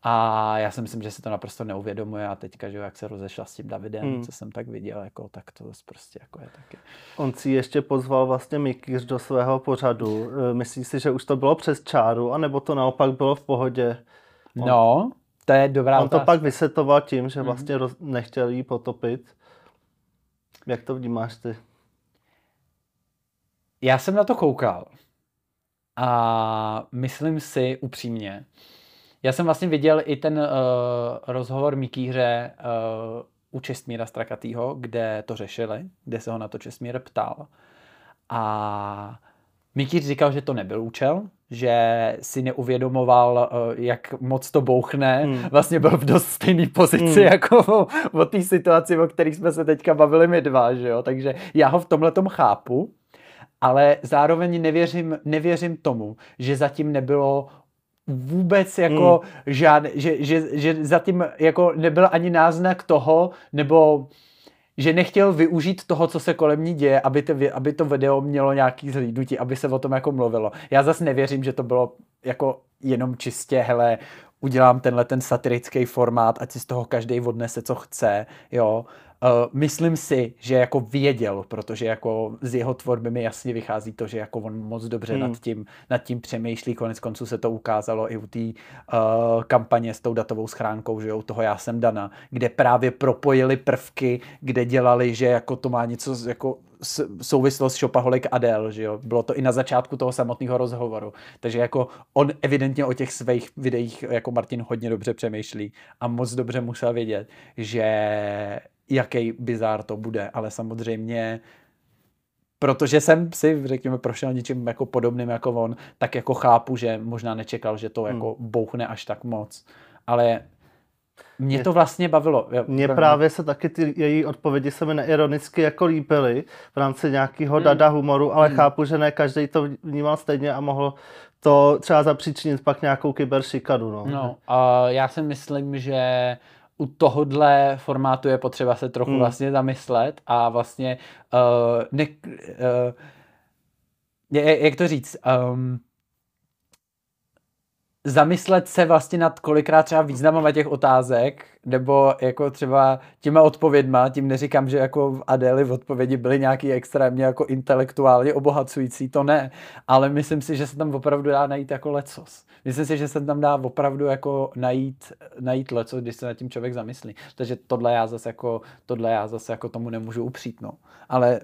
A já si myslím, že si to naprosto neuvědomuje a teďka, že jak se rozešla s tím Davidem, hmm. co jsem tak viděl, jako, tak to prostě jako je taky. On si ještě pozval vlastně Mikýř do svého pořadu. E, myslíš si, že už to bylo přes čáru, anebo to naopak bylo v pohodě? On, no, to je dobrá On otázka. to pak vysvětoval tím, že mhm. vlastně hmm. nechtěl jí potopit. Jak to vnímáš ty? Já jsem na to koukal a myslím si upřímně, já jsem vlastně viděl i ten uh, rozhovor Mikýře uh, u Čestmíra Strakatýho, kde to řešili, kde se ho na to Čestmír ptal. A Mikýř říkal, že to nebyl účel, že si neuvědomoval, uh, jak moc to bouchne. Hmm. Vlastně byl v dost stejné pozici hmm. jako o, o té situaci, o kterých jsme se teďka bavili my dva, že jo? Takže já ho v tomhle tom chápu, ale zároveň nevěřím, nevěřím tomu, že zatím nebylo vůbec jako hmm. žádný, že, že, že zatím jako nebyl ani náznak toho, nebo že nechtěl využít toho, co se kolem ní děje, aby to, aby to video mělo nějaký zhlídnutí, aby se o tom jako mluvilo. Já zase nevěřím, že to bylo jako jenom čistě, hele, udělám tenhle ten satirický formát, ať si z toho každý odnese, co chce, jo. Uh, myslím si, že jako věděl, protože jako z jeho tvorby mi jasně vychází to, že jako on moc dobře hmm. nad, tím, nad tím přemýšlí, konec konců se to ukázalo i u té uh, kampaně s tou datovou schránkou, že jo, u toho já jsem dana, kde právě propojili prvky, kde dělali, že jako to má něco jako souvislost Shopaholic Adele, že jo? Bylo to i na začátku toho samotného rozhovoru. Takže jako on evidentně o těch svých videích jako Martin hodně dobře přemýšlí a moc dobře musel vědět, že jaký bizár to bude, ale samozřejmě protože jsem si, řekněme, prošel něčím jako podobným jako on, tak jako chápu, že možná nečekal, že to hmm. jako bouchne až tak moc. Ale mě to vlastně bavilo. Mně právě se taky ty její odpovědi se mi neironicky jako líbily v rámci nějakého hmm. dada humoru, ale hmm. chápu, že ne každý to vnímal stejně a mohl to třeba zapříčinit pak nějakou kyberšikadu. No. no a já si myslím, že u tohohle formátu je potřeba se trochu hmm. vlastně zamyslet a vlastně uh, ne, uh, jak to říct, um, zamyslet se vlastně nad kolikrát třeba významama těch otázek, nebo jako třeba těma odpovědma, tím neříkám, že jako v Adély v odpovědi byly nějaký extrémně jako intelektuálně obohacující, to ne, ale myslím si, že se tam opravdu dá najít jako lecos. Myslím si, že se tam dá opravdu jako najít, najít lecos, když se nad tím člověk zamyslí. Takže tohle já zase jako, tohle já zase jako tomu nemůžu upřít, no. Ale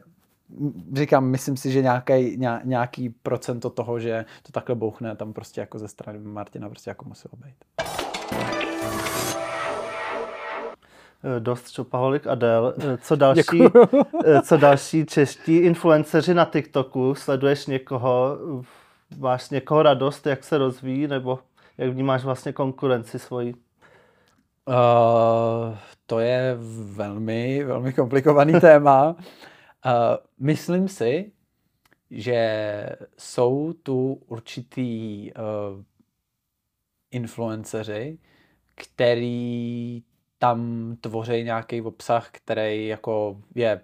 říkám, myslím si, že nějaký, nějaký procento toho, že to takhle bouchne, tam prostě jako ze strany Martina prostě jako muselo být. Eh, dost Čopaholik Adel. Eh, co další, eh, co další čeští influenceři na TikToku? Sleduješ někoho, máš někoho radost, jak se rozvíjí, nebo jak vnímáš vlastně konkurenci svoji? Uh, to je velmi, velmi komplikovaný téma. Myslím si, že jsou tu určitý uh, influenceři, který tam tvoří nějaký obsah, který jako je,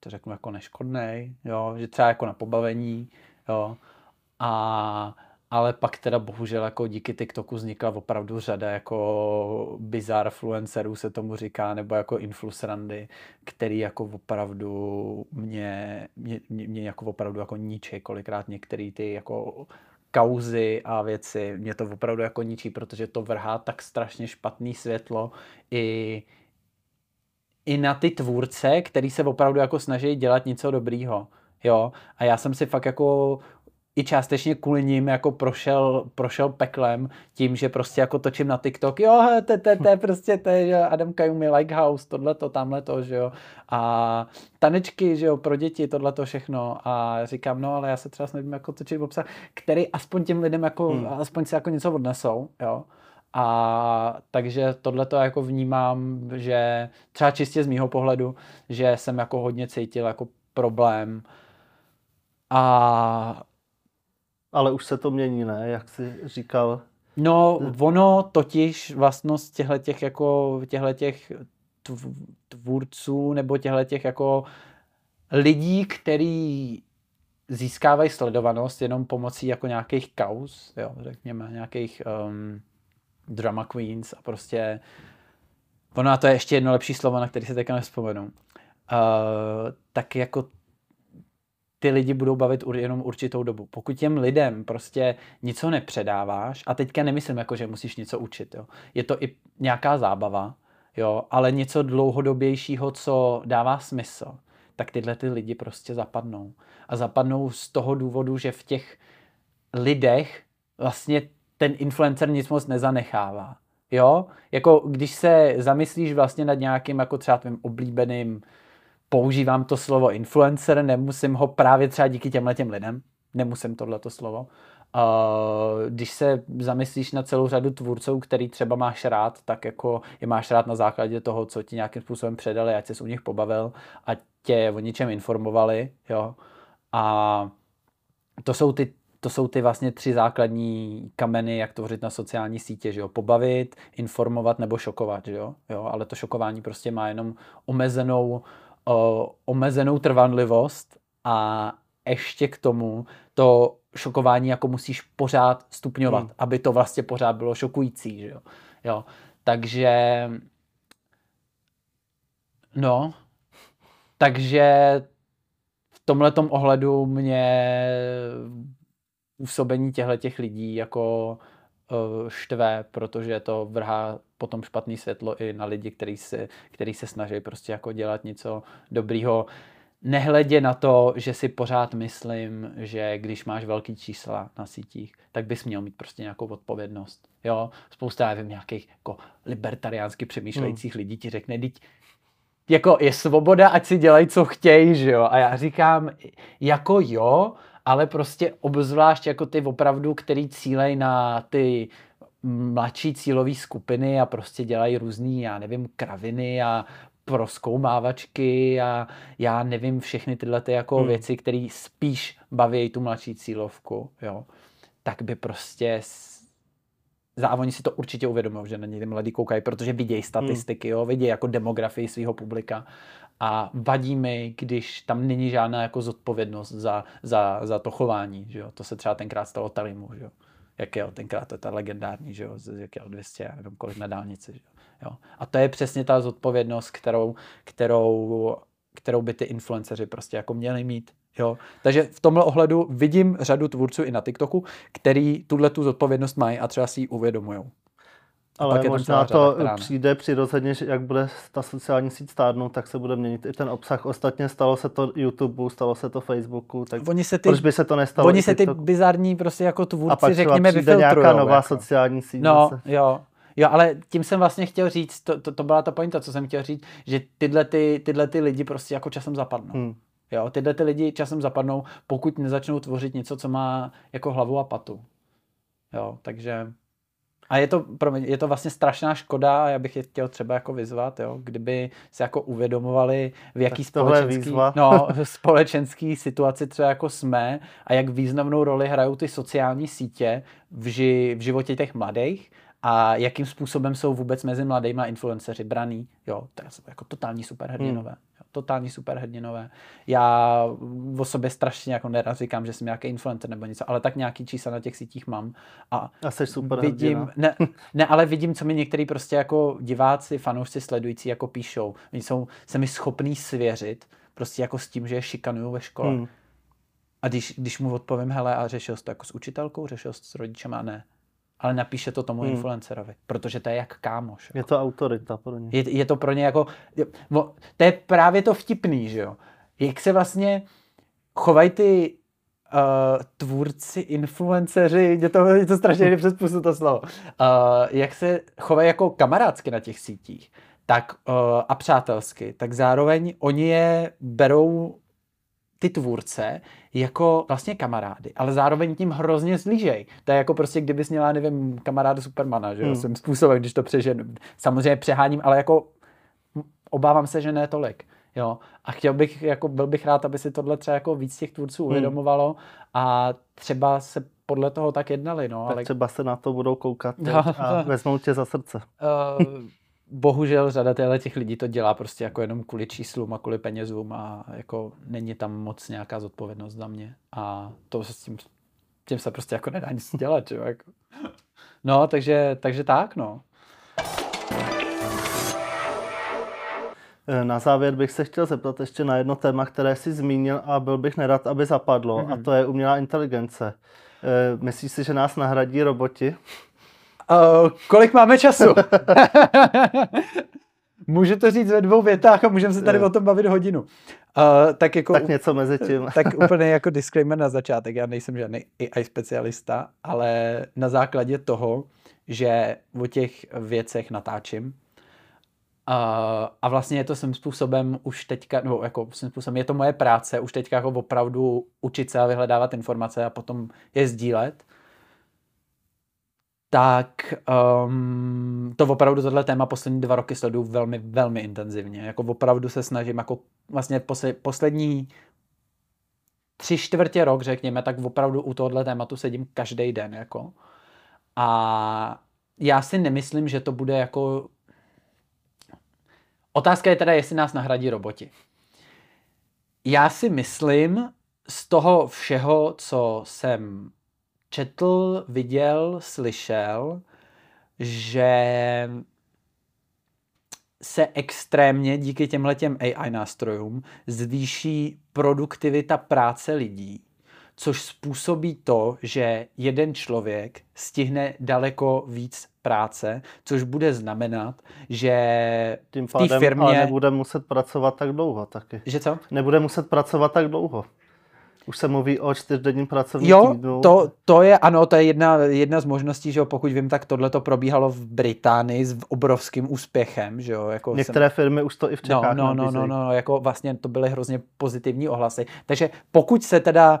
to řeknu jako neškodný, jo, že třeba jako na pobavení, jo, a ale pak teda bohužel jako díky TikToku vznikla opravdu řada jako bizar influencerů se tomu říká, nebo jako influsrandy, který jako opravdu mě, mě, mě jako opravdu jako ničí kolikrát některé ty jako kauzy a věci, mě to opravdu jako ničí, protože to vrhá tak strašně špatný světlo i, i na ty tvůrce, který se opravdu jako snaží dělat něco dobrýho. Jo, a já jsem si fakt jako i částečně kvůli ním jako prošel, prošel peklem tím, že prostě jako točím na TikTok, jo, to, to, to, prostě to je, že Adam Kajumi, Likehouse, tohle to, tamhle to, že jo, a tanečky, že jo, pro děti, tohle to všechno. A říkám, no, ale já se třeba snažím jako točit obsah, který aspoň těm lidem jako, hmm. aspoň si jako něco odnesou, jo, a takže tohle to jako vnímám, že třeba čistě z mýho pohledu, že jsem jako hodně cítil jako problém. A ale už se to mění, ne? Jak jsi říkal. No, ono totiž vlastnost těchto těch jako tvůrců nebo těchto těch jako lidí, který získávají sledovanost jenom pomocí jako nějakých kaus, jo, řekněme, nějakých um, drama queens a prostě ono a to je ještě jedno lepší slovo, na který se teďka nevzpomenu. Uh, tak jako ty lidi budou bavit jenom určitou dobu. Pokud těm lidem prostě něco nepředáváš, a teďka nemyslím jako, že musíš něco učit, jo. je to i nějaká zábava, jo, ale něco dlouhodobějšího, co dává smysl, tak tyhle ty lidi prostě zapadnou. A zapadnou z toho důvodu, že v těch lidech vlastně ten influencer nic moc nezanechává. Jo? Jako když se zamyslíš vlastně nad nějakým jako třeba tvým oblíbeným používám to slovo influencer, nemusím ho právě třeba díky těmhle těm lidem, nemusím tohleto slovo. Uh, když se zamyslíš na celou řadu tvůrců, který třeba máš rád, tak jako je máš rád na základě toho, co ti nějakým způsobem předali, ať se u nich pobavil a tě o něčem informovali, jo. A to jsou ty to jsou ty vlastně tři základní kameny, jak tvořit na sociální sítě, že jo? Pobavit, informovat nebo šokovat, že jo? jo? Ale to šokování prostě má jenom omezenou o, omezenou trvanlivost a ještě k tomu to šokování jako musíš pořád stupňovat, hmm. aby to vlastně pořád bylo šokující, že jo. jo. Takže no, takže v tomhle ohledu mě působení těchto těch lidí jako uh, štve, protože to vrhá potom špatný světlo i na lidi, kteří se, který se snaží prostě jako dělat něco dobrýho. Nehledě na to, že si pořád myslím, že když máš velký čísla na sítích, tak bys měl mít prostě nějakou odpovědnost. Jo, spousta, já vím, nějakých jako libertariánsky přemýšlejících hmm. lidí ti řekne, teď jako je svoboda, ať si dělají, co chtějí, že jo. A já říkám, jako jo, ale prostě obzvlášť jako ty opravdu, který cílej na ty mladší cílové skupiny a prostě dělají různý, já nevím, kraviny a proskoumávačky a já nevím všechny tyhle ty jako hmm. věci, které spíš baví tu mladší cílovku, jo, tak by prostě a oni si to určitě uvědomují, že na něj ty mladí koukají, protože vidějí statistiky, hmm. jo, vidějí jako demografii svého publika a vadí mi, když tam není žádná jako zodpovědnost za, za, za to chování, že jo. To se třeba tenkrát stalo Talimu, že jo. Jak je tenkrát, to je ta legendární, že jo, jak je 200, já nevím kolik na dálnici, že jo. jo. A to je přesně ta zodpovědnost, kterou, kterou, kterou by ty influenceři prostě jako měli mít, Jo. Takže v tomhle ohledu vidím řadu tvůrců i na TikToku, který tuhle tu zodpovědnost mají a třeba si ji uvědomují. Ale pak možná to přijde přirozeně, že jak bude ta sociální síť stárnout, tak se bude měnit i ten obsah. Ostatně stalo se to YouTube, stalo se to Facebooku, tak oni se ty, proč by se to nestalo? Oni se ty bizarní prostě jako tvůrci, a pak řekněme, přijde nějaká nová jako. sociální síť. No, zase. jo. Jo, ale tím jsem vlastně chtěl říct, to, to, to byla ta pointa, co jsem chtěl říct, že tyhle, ty, tyhle ty lidi prostě jako časem zapadnou. Hmm. Jo, tyhle ty lidi časem zapadnou, pokud nezačnou tvořit něco, co má jako hlavu a patu. Jo, takže a je to, pro mě, je to vlastně strašná škoda a já bych je chtěl třeba jako vyzvat, jo, kdyby se jako uvědomovali, v jaký společenský, no, společenský situaci třeba jako jsme a jak významnou roli hrajou ty sociální sítě v, ži, v životě těch mladých a jakým způsobem jsou vůbec mezi mladými influenceři braný. Jo, to je jako totální superhrdinové. Hmm totální superhrdinové. Já o sobě strašně jako nerad říkám, že jsem nějaký influencer nebo něco, ale tak nějaký čísla na těch sítích mám. A, a jsi super vidím, ne, ne, ale vidím, co mi některý prostě jako diváci, fanoušci, sledující jako píšou. Oni jsou se mi schopní svěřit prostě jako s tím, že je šikanuju ve škole. Hmm. A když, když mu odpovím, hele, a řešil jsi to jako s učitelkou, řešil jsi to s rodičem, ne ale napíše to tomu hmm. influencerovi, protože to je jak kámoš. Jako. Je to autorita pro ně. Je, je to pro ně jako, to je právě to vtipný, že jo. Jak se vlastně chovají ty uh, tvůrci, influenceři, je to, je to strašně nejde přes pusu to slovo, uh, jak se chovají jako kamarádsky na těch sítích, tak uh, a přátelsky, tak zároveň oni je berou ty tvůrce jako vlastně kamarády, ale zároveň tím hrozně zlížej. To je jako prostě, kdybys měla, nevím, kamaráda Supermana, že jo, hmm. svým způsobem, když to přeženu. Samozřejmě přeháním, ale jako obávám se, že ne tolik. Jo. A chtěl bych, jako byl bych rád, aby si tohle třeba jako víc těch tvůrců hmm. uvědomovalo a třeba se podle toho tak jednali. No, tak ale... třeba se na to budou koukat no, a vezmou tě za srdce. Uh, bohužel řada těch lidí to dělá prostě jako jenom kvůli číslům a kvůli penězům a jako není tam moc nějaká zodpovědnost za mě a to se s tím, tím se prostě jako nedá nic dělat, jo, jako. No, takže, takže tak, no. Na závěr bych se chtěl zeptat ještě na jedno téma, které jsi zmínil a byl bych nerad, aby zapadlo, mm-hmm. a mhm. to je umělá inteligence. Eh, myslíš si, že nás nahradí roboti? Uh, kolik máme času? Můžu to říct ve dvou větách a můžeme se tady o tom bavit hodinu. Uh, tak, jako, tak něco mezi tím. tak úplně jako disclaimer na začátek. Já nejsem žádný AI specialista, ale na základě toho, že o těch věcech natáčím, uh, a vlastně je to svým způsobem už teďka, nebo jako svým způsobem je to moje práce, už teďka jako opravdu učit se a vyhledávat informace a potom je sdílet tak um, to opravdu tohle téma poslední dva roky sleduju velmi, velmi intenzivně. Jako opravdu se snažím, jako vlastně posle, poslední tři čtvrtě rok, řekněme, tak opravdu u tohohle tématu sedím každý den, jako. A já si nemyslím, že to bude jako... Otázka je teda, jestli nás nahradí roboti. Já si myslím, z toho všeho, co jsem četl, viděl, slyšel, že se extrémně díky těmhletěm AI nástrojům zvýší produktivita práce lidí, což způsobí to, že jeden člověk stihne daleko víc práce, což bude znamenat, že Tím pádem, té firmě... Ale nebude muset pracovat tak dlouho taky. Že co? Nebude muset pracovat tak dlouho. Už se mluví o čtyřdenním pracovním Jo, týdnu. to, to je, ano, to je jedna, jedna z možností, že jo, pokud vím, tak tohle to probíhalo v Británii s obrovským úspěchem, že jo. Jako Některé firmy už to i v No, Čechách no, no, no, nabízejí. no, jako vlastně to byly hrozně pozitivní ohlasy. Takže pokud se teda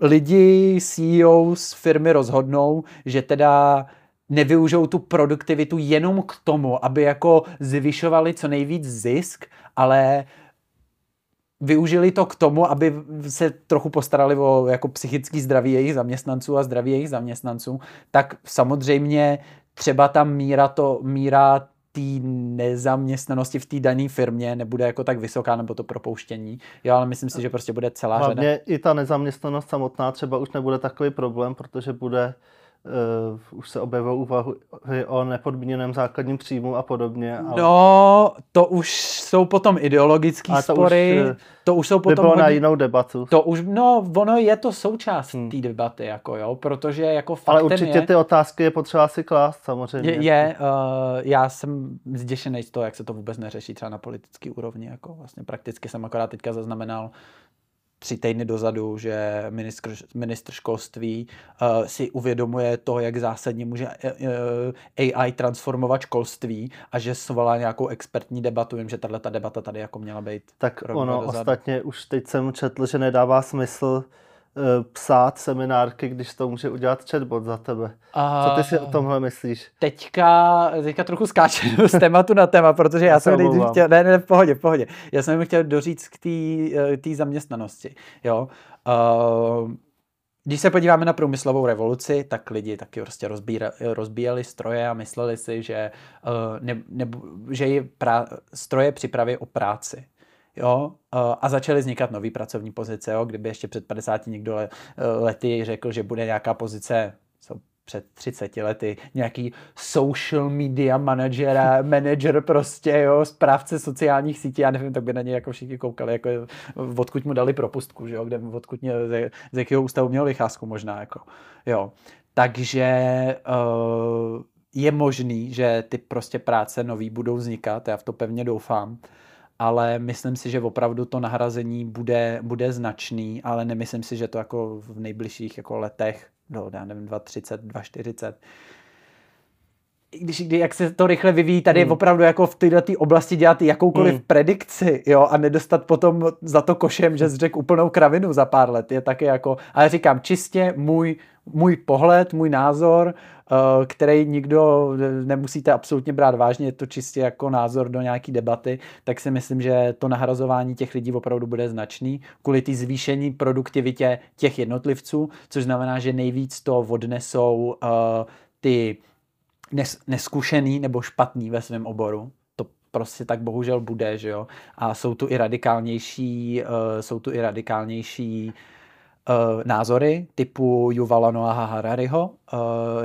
lidi, CEO z firmy rozhodnou, že teda nevyužijou tu produktivitu jenom k tomu, aby jako zvyšovali co nejvíc zisk, ale využili to k tomu, aby se trochu postarali o jako psychický zdraví jejich zaměstnanců a zdraví jejich zaměstnanců, tak samozřejmě třeba ta míra, to, míra té nezaměstnanosti v té dané firmě nebude jako tak vysoká, nebo to propouštění. Jo, ale myslím si, že prostě bude celá řada. Hlavně i ta nezaměstnanost samotná třeba už nebude takový problém, protože bude uh, už se objevují úvahy o nepodmíněném základním příjmu a podobně. Ale No, to už jsou potom ideologické Ale to už, spory, eh, to už jsou by potom bylo na hodně- jinou debatu. To už, no, ono je to součást Hmm. té debaty, jako jo, protože jako Ale faktem určitě je, ty otázky je potřeba si klást samozřejmě. je, je uh, já jsem zděšený z toho, jak se to vůbec neřeší třeba na politické úrovni, jako vlastně prakticky jsem akorát teďka zaznamenal tři týdny dozadu, že ministr, ministr školství uh, si uvědomuje to, jak zásadně může uh, AI transformovat školství a že svolá nějakou expertní debatu. Vím, že tahle ta debata tady jako měla být. Tak ono, dozadu. ostatně už teď jsem četl, že nedává smysl eh, psát seminárky, když to může udělat chatbot za tebe. Co ty si o tomhle myslíš? teďka, teďka trochu skáču z tématu na téma, protože já Já se jsem nejdřív chtěl, ne, ne, v pohodě, v pohodě. Já jsem chtěl doříct k té eh, zaměstnanosti, jo. Uh, když se podíváme na průmyslovou revoluci, tak lidi taky prostě rozbíra, rozbíjeli stroje a mysleli si, že, uh, ne, ne, že je prá, stroje připraví o práci. Jo, uh, a začaly vznikat nové pracovní pozice, jo, kdyby ještě před 50 někdo le, uh, lety řekl, že bude nějaká pozice, co před 30 lety, nějaký social media manažera, manager prostě, jo, správce sociálních sítí, já nevím, tak by na něj jako všichni koukali, jako odkud mu dali propustku, že jo, kde, odkud mě, z, jakého ústavu měl vycházku možná, jako, jo. Takže uh, je možný, že ty prostě práce nový budou vznikat, já v to pevně doufám, ale myslím si, že opravdu to nahrazení bude, bude značný, ale nemyslím si, že to jako v nejbližších jako letech, do, já nevím, 230, 240, i když, kdy, jak se to rychle vyvíjí, tady je opravdu jako v této oblasti dělat jakoukoliv Hmm. predikci, jo, a nedostat potom za to košem, že jsi řekl úplnou kravinu za pár let, je taky jako, ale říkám, čistě můj, můj pohled, můj názor, eh, který nikdo nemusíte absolutně brát vážně, je to čistě jako názor do nějaký debaty, tak si myslím, že to nahrazování těch lidí opravdu bude značný, kvůli té zvýšení produktivitě těch jednotlivců, což znamená, že nejvíc to odnesou uh, ty nes, neskušený nebo špatný ve svém oboru. To prostě tak bohužel bude, že jo. A jsou tu i radikálnější, uh, jsou tu i radikálnější uh, názory typu Yuvala Noaha Harariho, uh,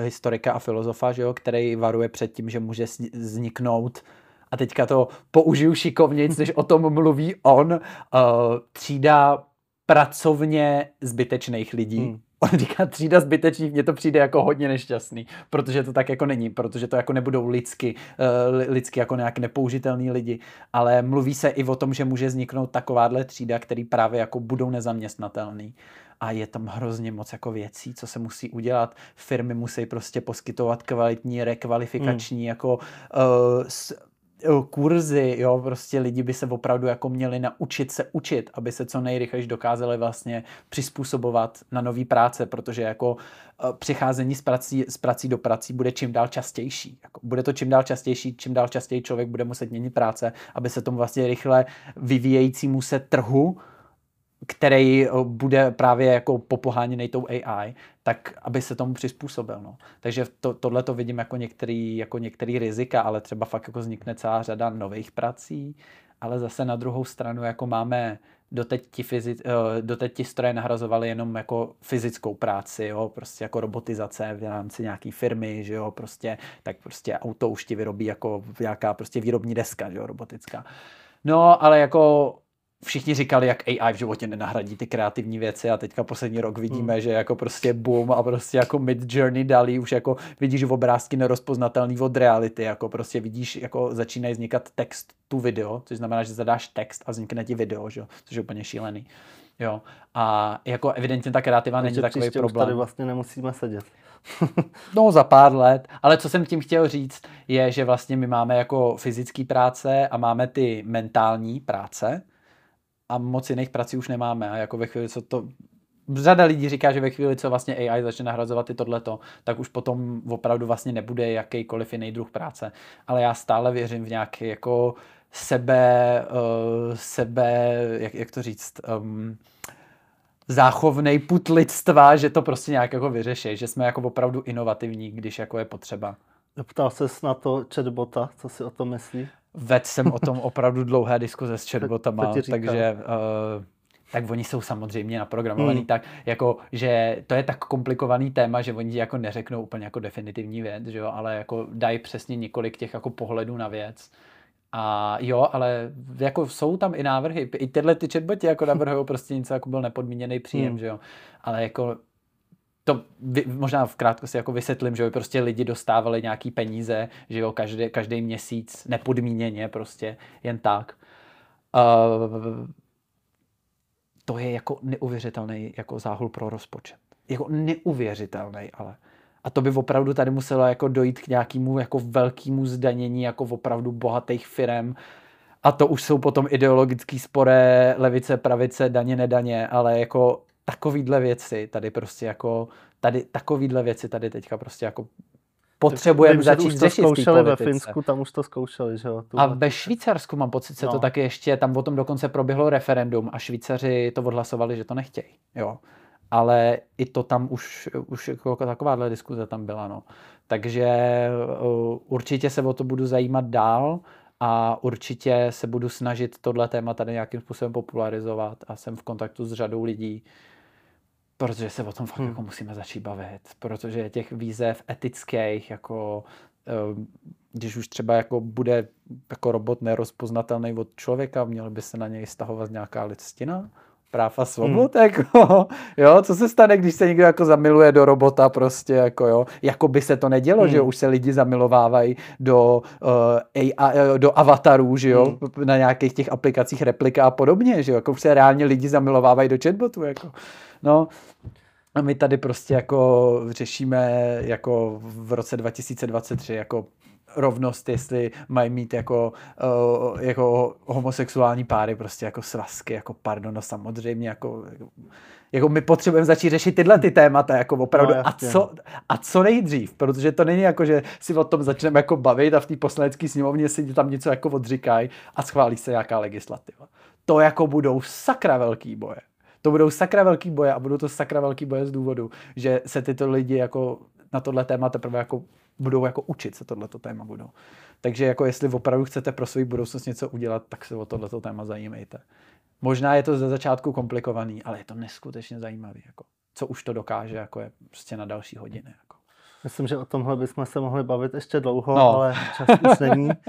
historika a filozofa, že jo, který varuje před tím, že může vzniknout a teďka to použiju šikovnějc, než o tom mluví on, uh, třída pracovně zbytečných lidí. Hmm. On říká třída zbytečných, mně to přijde jako hodně nešťastný, protože to tak jako není, protože to jako nebudou lidsky, uh, lidsky jako nějak nepoužitelný lidi, ale mluví se i o tom, že může vzniknout takováhle třída, který právě jako budou nezaměstnatelný. A je tam hrozně moc jako věcí, co se musí udělat. Firmy musí prostě poskytovat kvalitní, rekvalifikační hmm. jako uh, s, uh, kurzy, jo, prostě lidi by se opravdu jako měli naučit se učit, aby se co nejrychleji dokázali vlastně přizpůsobovat na nový práce, protože jako uh, přicházení z prací, z prací do prací bude čím dál častější. Jako bude to čím dál častější, čím dál častěji člověk bude muset měnit práce, aby se tomu vlastně rychle vyvíjejícímu se trhu který eh, bude právě jako popoháněný tou AI, tak aby se tomu přizpůsobil. No. Takže to, tohle to vidím jako některý, jako některý rizika, ale třeba fakt jako vznikne celá řada nových prací, ale zase na druhou stranu jako máme doteď ti, fyzi, eh, doteď ti stroje nahrazovaly jenom jako fyzickou práci, jo, prostě jako robotizace v rámci nějaký firmy, že jo, prostě, tak prostě auto už ti vyrobí jako nějaká prostě výrobní deska, že jo, robotická. No, ale jako všichni říkali, jak AI v životě nenahradí ty kreativní věci a teďka poslední rok vidíme, hmm. že jako prostě boom a prostě jako mid journey dali už jako vidíš v obrázky nerozpoznatelný od reality, jako prostě vidíš, jako začínají vznikat text tu video, což znamená, že zadáš text a vznikne ti video, že? což je úplně šílený. Jo. A jako evidentně ta kreativa není takový problém. tady vlastně nemusíme sedět. no za pár let. Ale co jsem tím chtěl říct, je, že vlastně my máme jako fyzické práce a máme ty mentální práce a moc jiných prací už nemáme. A jako ve chvíli, co to řada lidí říká, že ve chvíli, co vlastně AI začne nahrazovat i tohleto, tak už potom opravdu vlastně nebude jakýkoliv jiný druh práce. Ale já stále věřím v nějaký jako sebe, uh, sebe, jak, jak to říct, um, záchovnej put lidstva, že to prostě nějak jako vyřeší, že jsme jako opravdu inovativní, když jako je potřeba. Ptal se na to chatbota, co si o tom myslí? Ved jsem o tom opravdu dlouhé diskuze s chatbotama, takže uh, tak oni jsou samozřejmě naprogramovaný hmm. tak, jako, že to je tak komplikovaný téma, že oni jako neřeknou úplně jako definitivní věc, že jo, ale jako dají přesně několik těch jako pohledů na věc. A jo, ale jako jsou tam i návrhy. I tyhle ty chatboty jako navrhují prostě něco, jako byl nepodmíněný příjem, hmm. že jo. Ale jako to vy, možná v krátkosti jako vysvětlím, že by prostě lidi dostávali nějaký peníze, že jo, každý, každý měsíc nepodmíněně prostě, jen tak. Uh, to je jako neuvěřitelný jako záhul pro rozpočet. Jako neuvěřitelný, ale. A to by opravdu tady muselo jako dojít k nějakému jako velkému zdanění jako opravdu bohatých firm. A to už jsou potom ideologický sporé levice, pravice, daně, nedaně, ale jako takovýhle věci tady prostě jako, tady takovýhle věci tady teďka prostě jako potřebujeme začít už to zkoušeli ve Finsku, tam už to zkoušeli, že jo? A ve Švýcarsku mám pocit, se no. to taky ještě, tam o tom dokonce proběhlo referendum a Švýcaři to odhlasovali, že to nechtějí, jo. Ale i to tam už, už jako takováhle diskuze tam byla, no. Takže uh, určitě se o to budu zajímat dál a určitě se budu snažit tohle téma tady nějakým způsobem popularizovat a jsem v kontaktu s řadou lidí, protože se o tom fakt hmm. jako musíme začít bavit, protože těch výzev etických, jako ehm, když už třeba jako bude jako robot nerozpoznatelný od člověka, měl by se na něj stahovat nějaká listina, práv a svobod, hmm. jako, jo, co se stane, když se někdo jako zamiluje do robota prostě, jako jo, jako by se to nedělo, hmm. že jo, už se lidi zamilovávají do, uh, AI, do avatarů, že jo, hmm. na nějakých těch aplikacích replika a podobně, že jo, jako už se reálně lidi zamilovávají do chatbotu, jako. No, a my tady prostě jako řešíme jako v roce 2023 jako rovnost, jestli mají mít jako, uh, jako homosexuální páry prostě jako svazky, jako pardon, no samozřejmě jako, jako my potřebujeme začít řešit tyhle ty témata, jako opravdu, no, a, co, a co nejdřív, protože to není jako, že si o tom začneme jako bavit a v té poslanecké sněmovně si tam něco jako odříkají a schválí se nějaká legislativa. To jako budou sakra velký boje to budou sakra velký boje a budou to sakra velký boje z důvodu, že se tyto lidi jako na tohle téma teprve jako budou jako učit se tohleto téma budou. Takže jako jestli opravdu chcete pro svou budoucnost něco udělat, tak se o tohleto téma zajímejte. Možná je to ze začátku komplikovaný, ale je to neskutečně zajímavý. Jako, co už to dokáže, jako je prostě na další hodiny. Myslím, že o tomhle bychom se mohli bavit ještě dlouho, no. ale čas už není.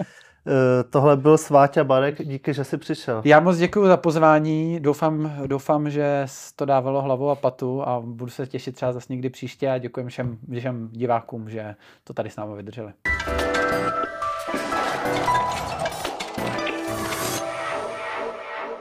Eh, tohle byl Sváťa Barek, díky, že jsi přišel. Já moc děkuji za pozvání, doufám, doufám, že to dávalo hlavu a patu a budu se těšit třeba zase někdy příště a děkuji všem, všem divákům, že to tady s námi vydrželi.